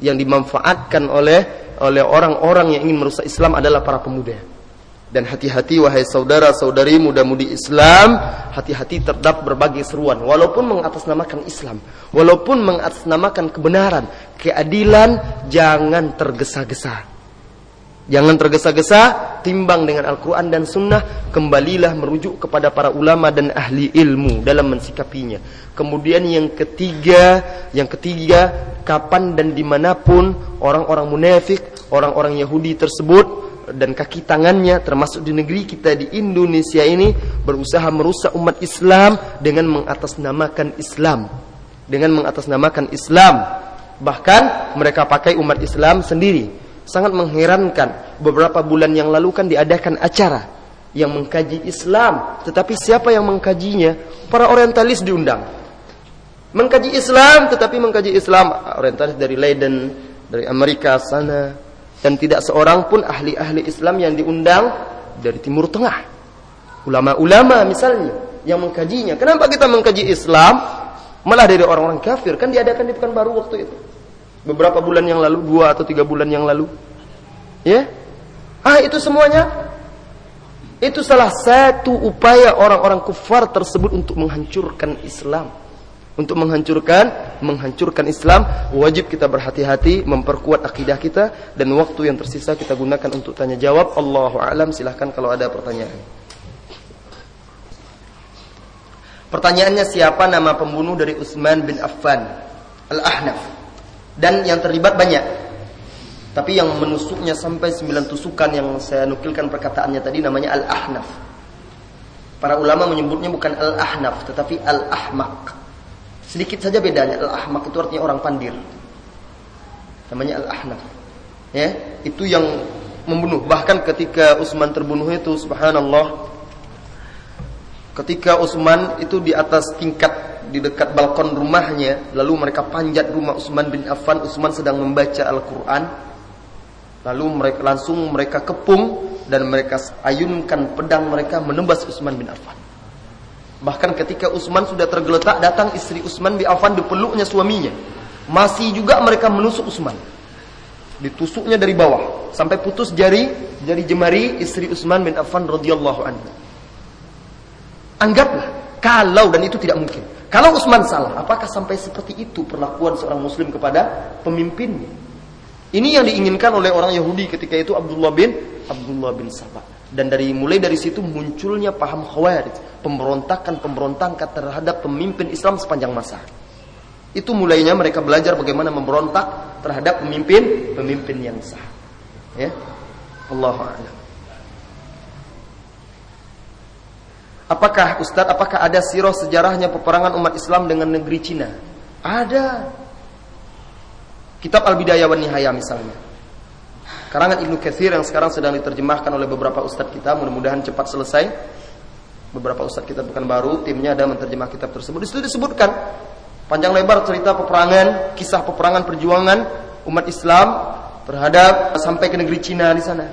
yang dimanfaatkan oleh oleh orang-orang yang ingin merusak Islam adalah para pemuda. Dan hati-hati wahai saudara-saudari muda-mudi Islam, hati-hati terdapat berbagai seruan. Walaupun mengatasnamakan Islam, walaupun mengatasnamakan kebenaran, keadilan, jangan tergesa-gesa Jangan tergesa-gesa, timbang dengan Al-Quran dan Sunnah, kembalilah merujuk kepada para ulama dan ahli ilmu dalam mensikapinya. Kemudian yang ketiga, yang ketiga, kapan dan di mana pun orang-orang munafik, orang-orang Yahudi tersebut dan kaki tangannya termasuk di negeri kita di Indonesia ini berusaha merusak umat Islam dengan mengatasnamakan Islam. Dengan mengatasnamakan Islam. Bahkan mereka pakai umat Islam sendiri sangat mengherankan. Beberapa bulan yang lalu kan diadakan acara yang mengkaji Islam, tetapi siapa yang mengkajinya? Para orientalis diundang. Mengkaji Islam, tetapi mengkaji Islam orientalis dari Leiden, dari Amerika sana, dan tidak seorang pun ahli-ahli Islam yang diundang dari Timur Tengah. Ulama-ulama misalnya yang mengkajinya. Kenapa kita mengkaji Islam? Malah dari orang-orang kafir. Kan diadakan di Pekanbaru waktu itu beberapa bulan yang lalu, dua atau tiga bulan yang lalu. Ya, ah itu semuanya itu salah satu upaya orang-orang kufar tersebut untuk menghancurkan Islam. Untuk menghancurkan, menghancurkan Islam, wajib kita berhati-hati, memperkuat akidah kita dan waktu yang tersisa kita gunakan untuk tanya jawab. Allahu a'lam, silahkan kalau ada pertanyaan. Pertanyaannya siapa nama pembunuh dari Utsman bin Affan? Al-Ahnaf dan yang terlibat banyak. Tapi yang menusuknya sampai sembilan tusukan yang saya nukilkan perkataannya tadi namanya Al-Ahnaf. Para ulama menyebutnya bukan Al-Ahnaf tetapi Al-Ahmak. Sedikit saja bedanya. Al-Ahmak itu artinya orang pandir. Namanya Al-Ahnaf. Ya, itu yang membunuh. Bahkan ketika Utsman terbunuh itu subhanallah ketika Utsman itu di atas tingkat di dekat balkon rumahnya, lalu mereka panjat rumah Utsman bin Affan. Utsman sedang membaca Al-Qur'an. Lalu mereka langsung mereka kepung dan mereka ayunkan pedang mereka menembas Utsman bin Affan. Bahkan ketika Utsman sudah tergeletak, datang istri Utsman bin Affan dipeluknya suaminya. Masih juga mereka menusuk Utsman. Ditusuknya dari bawah sampai putus jari jari jemari istri Utsman bin Affan radhiyallahu anhu. Anggaplah kalau dan itu tidak mungkin. Kalau Utsman salah, apakah sampai seperti itu perlakuan seorang muslim kepada pemimpinnya? Ini yang diinginkan oleh orang Yahudi ketika itu Abdullah bin Abdullah bin Sabah. Dan dari mulai dari situ munculnya paham khawarij, pemberontakan-pemberontakan terhadap pemimpin Islam sepanjang masa. Itu mulainya mereka belajar bagaimana memberontak terhadap pemimpin-pemimpin yang sah. Ya. Allah. Apakah Ustadz, apakah ada sirah sejarahnya peperangan umat Islam dengan negeri Cina? Ada. Kitab Al-Bidayah wa Nihaya misalnya. Karangan Ibnu Katsir yang sekarang sedang diterjemahkan oleh beberapa ustadz kita, mudah-mudahan cepat selesai. Beberapa ustadz kita bukan baru, timnya ada menerjemah kitab tersebut. Di situ disebutkan panjang lebar cerita peperangan, kisah peperangan perjuangan umat Islam terhadap sampai ke negeri Cina di sana.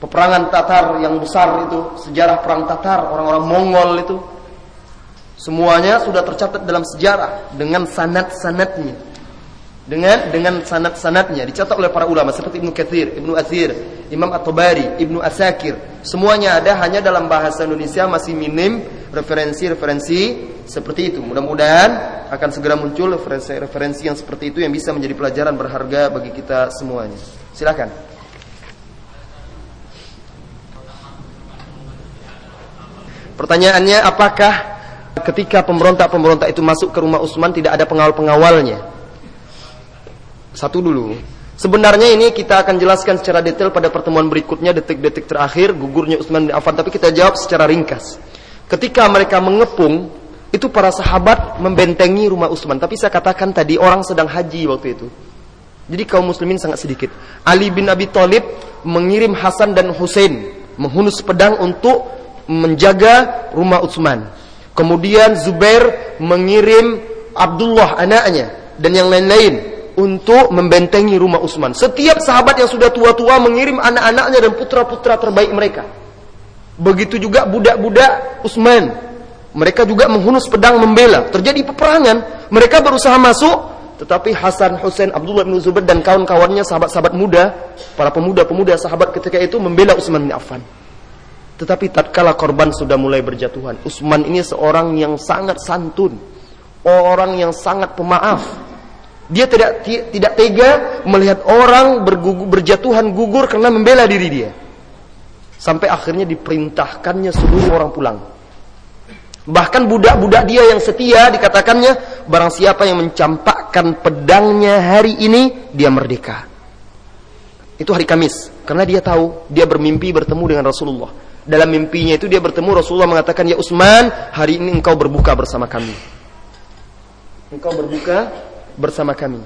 Peperangan Tatar yang besar itu, sejarah perang Tatar, orang-orang Mongol itu, semuanya sudah tercatat dalam sejarah dengan sanad-sanadnya dengan dengan sanad-sanadnya dicatat oleh para ulama seperti Ibnu Katsir, Ibnu Athir, Imam At-Tabari, Ibnu Asakir. Semuanya ada hanya dalam bahasa Indonesia masih minim referensi-referensi seperti itu. Mudah-mudahan akan segera muncul referensi-referensi yang seperti itu yang bisa menjadi pelajaran berharga bagi kita semuanya. Silakan. Pertanyaannya apakah ketika pemberontak-pemberontak itu masuk ke rumah Utsman tidak ada pengawal-pengawalnya? Satu dulu. Sebenarnya ini kita akan jelaskan secara detail pada pertemuan berikutnya detik-detik terakhir gugurnya Utsman bin Affan tapi kita jawab secara ringkas. Ketika mereka mengepung itu para sahabat membentengi rumah Utsman tapi saya katakan tadi orang sedang haji waktu itu. Jadi kaum muslimin sangat sedikit. Ali bin Abi Thalib mengirim Hasan dan Hussein menghunus pedang untuk menjaga rumah Utsman. Kemudian Zubair mengirim Abdullah anaknya dan yang lain-lain untuk membentengi rumah Utsman. Setiap sahabat yang sudah tua-tua mengirim anak-anaknya dan putra-putra terbaik mereka. Begitu juga budak-budak Utsman. Mereka juga menghunus pedang membela. Terjadi peperangan. Mereka berusaha masuk, tetapi Hasan, Hussein, Abdullah bin Zubair dan kawan-kawannya sahabat-sahabat muda, para pemuda-pemuda sahabat ketika itu membela Utsman bin Affan. Tetapi tatkala korban sudah mulai berjatuhan, Utsman ini seorang yang sangat santun, orang yang sangat pemaaf, dia tidak tidak tega melihat orang bergugur, berjatuhan gugur karena membela diri dia. Sampai akhirnya diperintahkannya seluruh orang pulang. Bahkan budak-budak dia yang setia dikatakannya barang siapa yang mencampakkan pedangnya hari ini dia merdeka. Itu hari Kamis karena dia tahu dia bermimpi bertemu dengan Rasulullah. Dalam mimpinya itu dia bertemu Rasulullah mengatakan ya Utsman hari ini engkau berbuka bersama kami. Engkau berbuka bersama kami.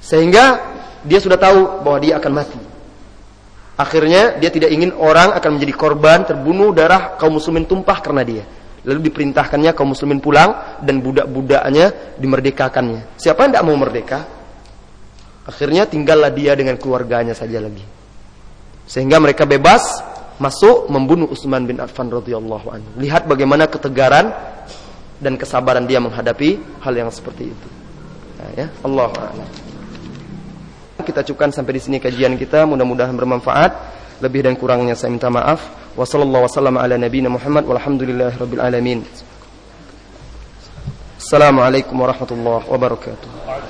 Sehingga dia sudah tahu bahwa dia akan mati. Akhirnya dia tidak ingin orang akan menjadi korban terbunuh darah kaum muslimin tumpah karena dia. Lalu diperintahkannya kaum muslimin pulang dan budak-budaknya dimerdekakannya. Siapa yang tidak mau merdeka? Akhirnya tinggallah dia dengan keluarganya saja lagi. Sehingga mereka bebas masuk membunuh Utsman bin Affan radhiyallahu anhu. Lihat bagaimana ketegaran dan kesabaran dia menghadapi hal yang seperti itu ya Allah kita cukupkan sampai di sini kajian kita. Mudah-mudahan bermanfaat. Lebih dan kurangnya saya minta maaf. Wa sallallahu wasallam ala nabiyina Muhammad walhamdulillahirabbil alamin. Assalamualaikum warahmatullahi wabarakatuh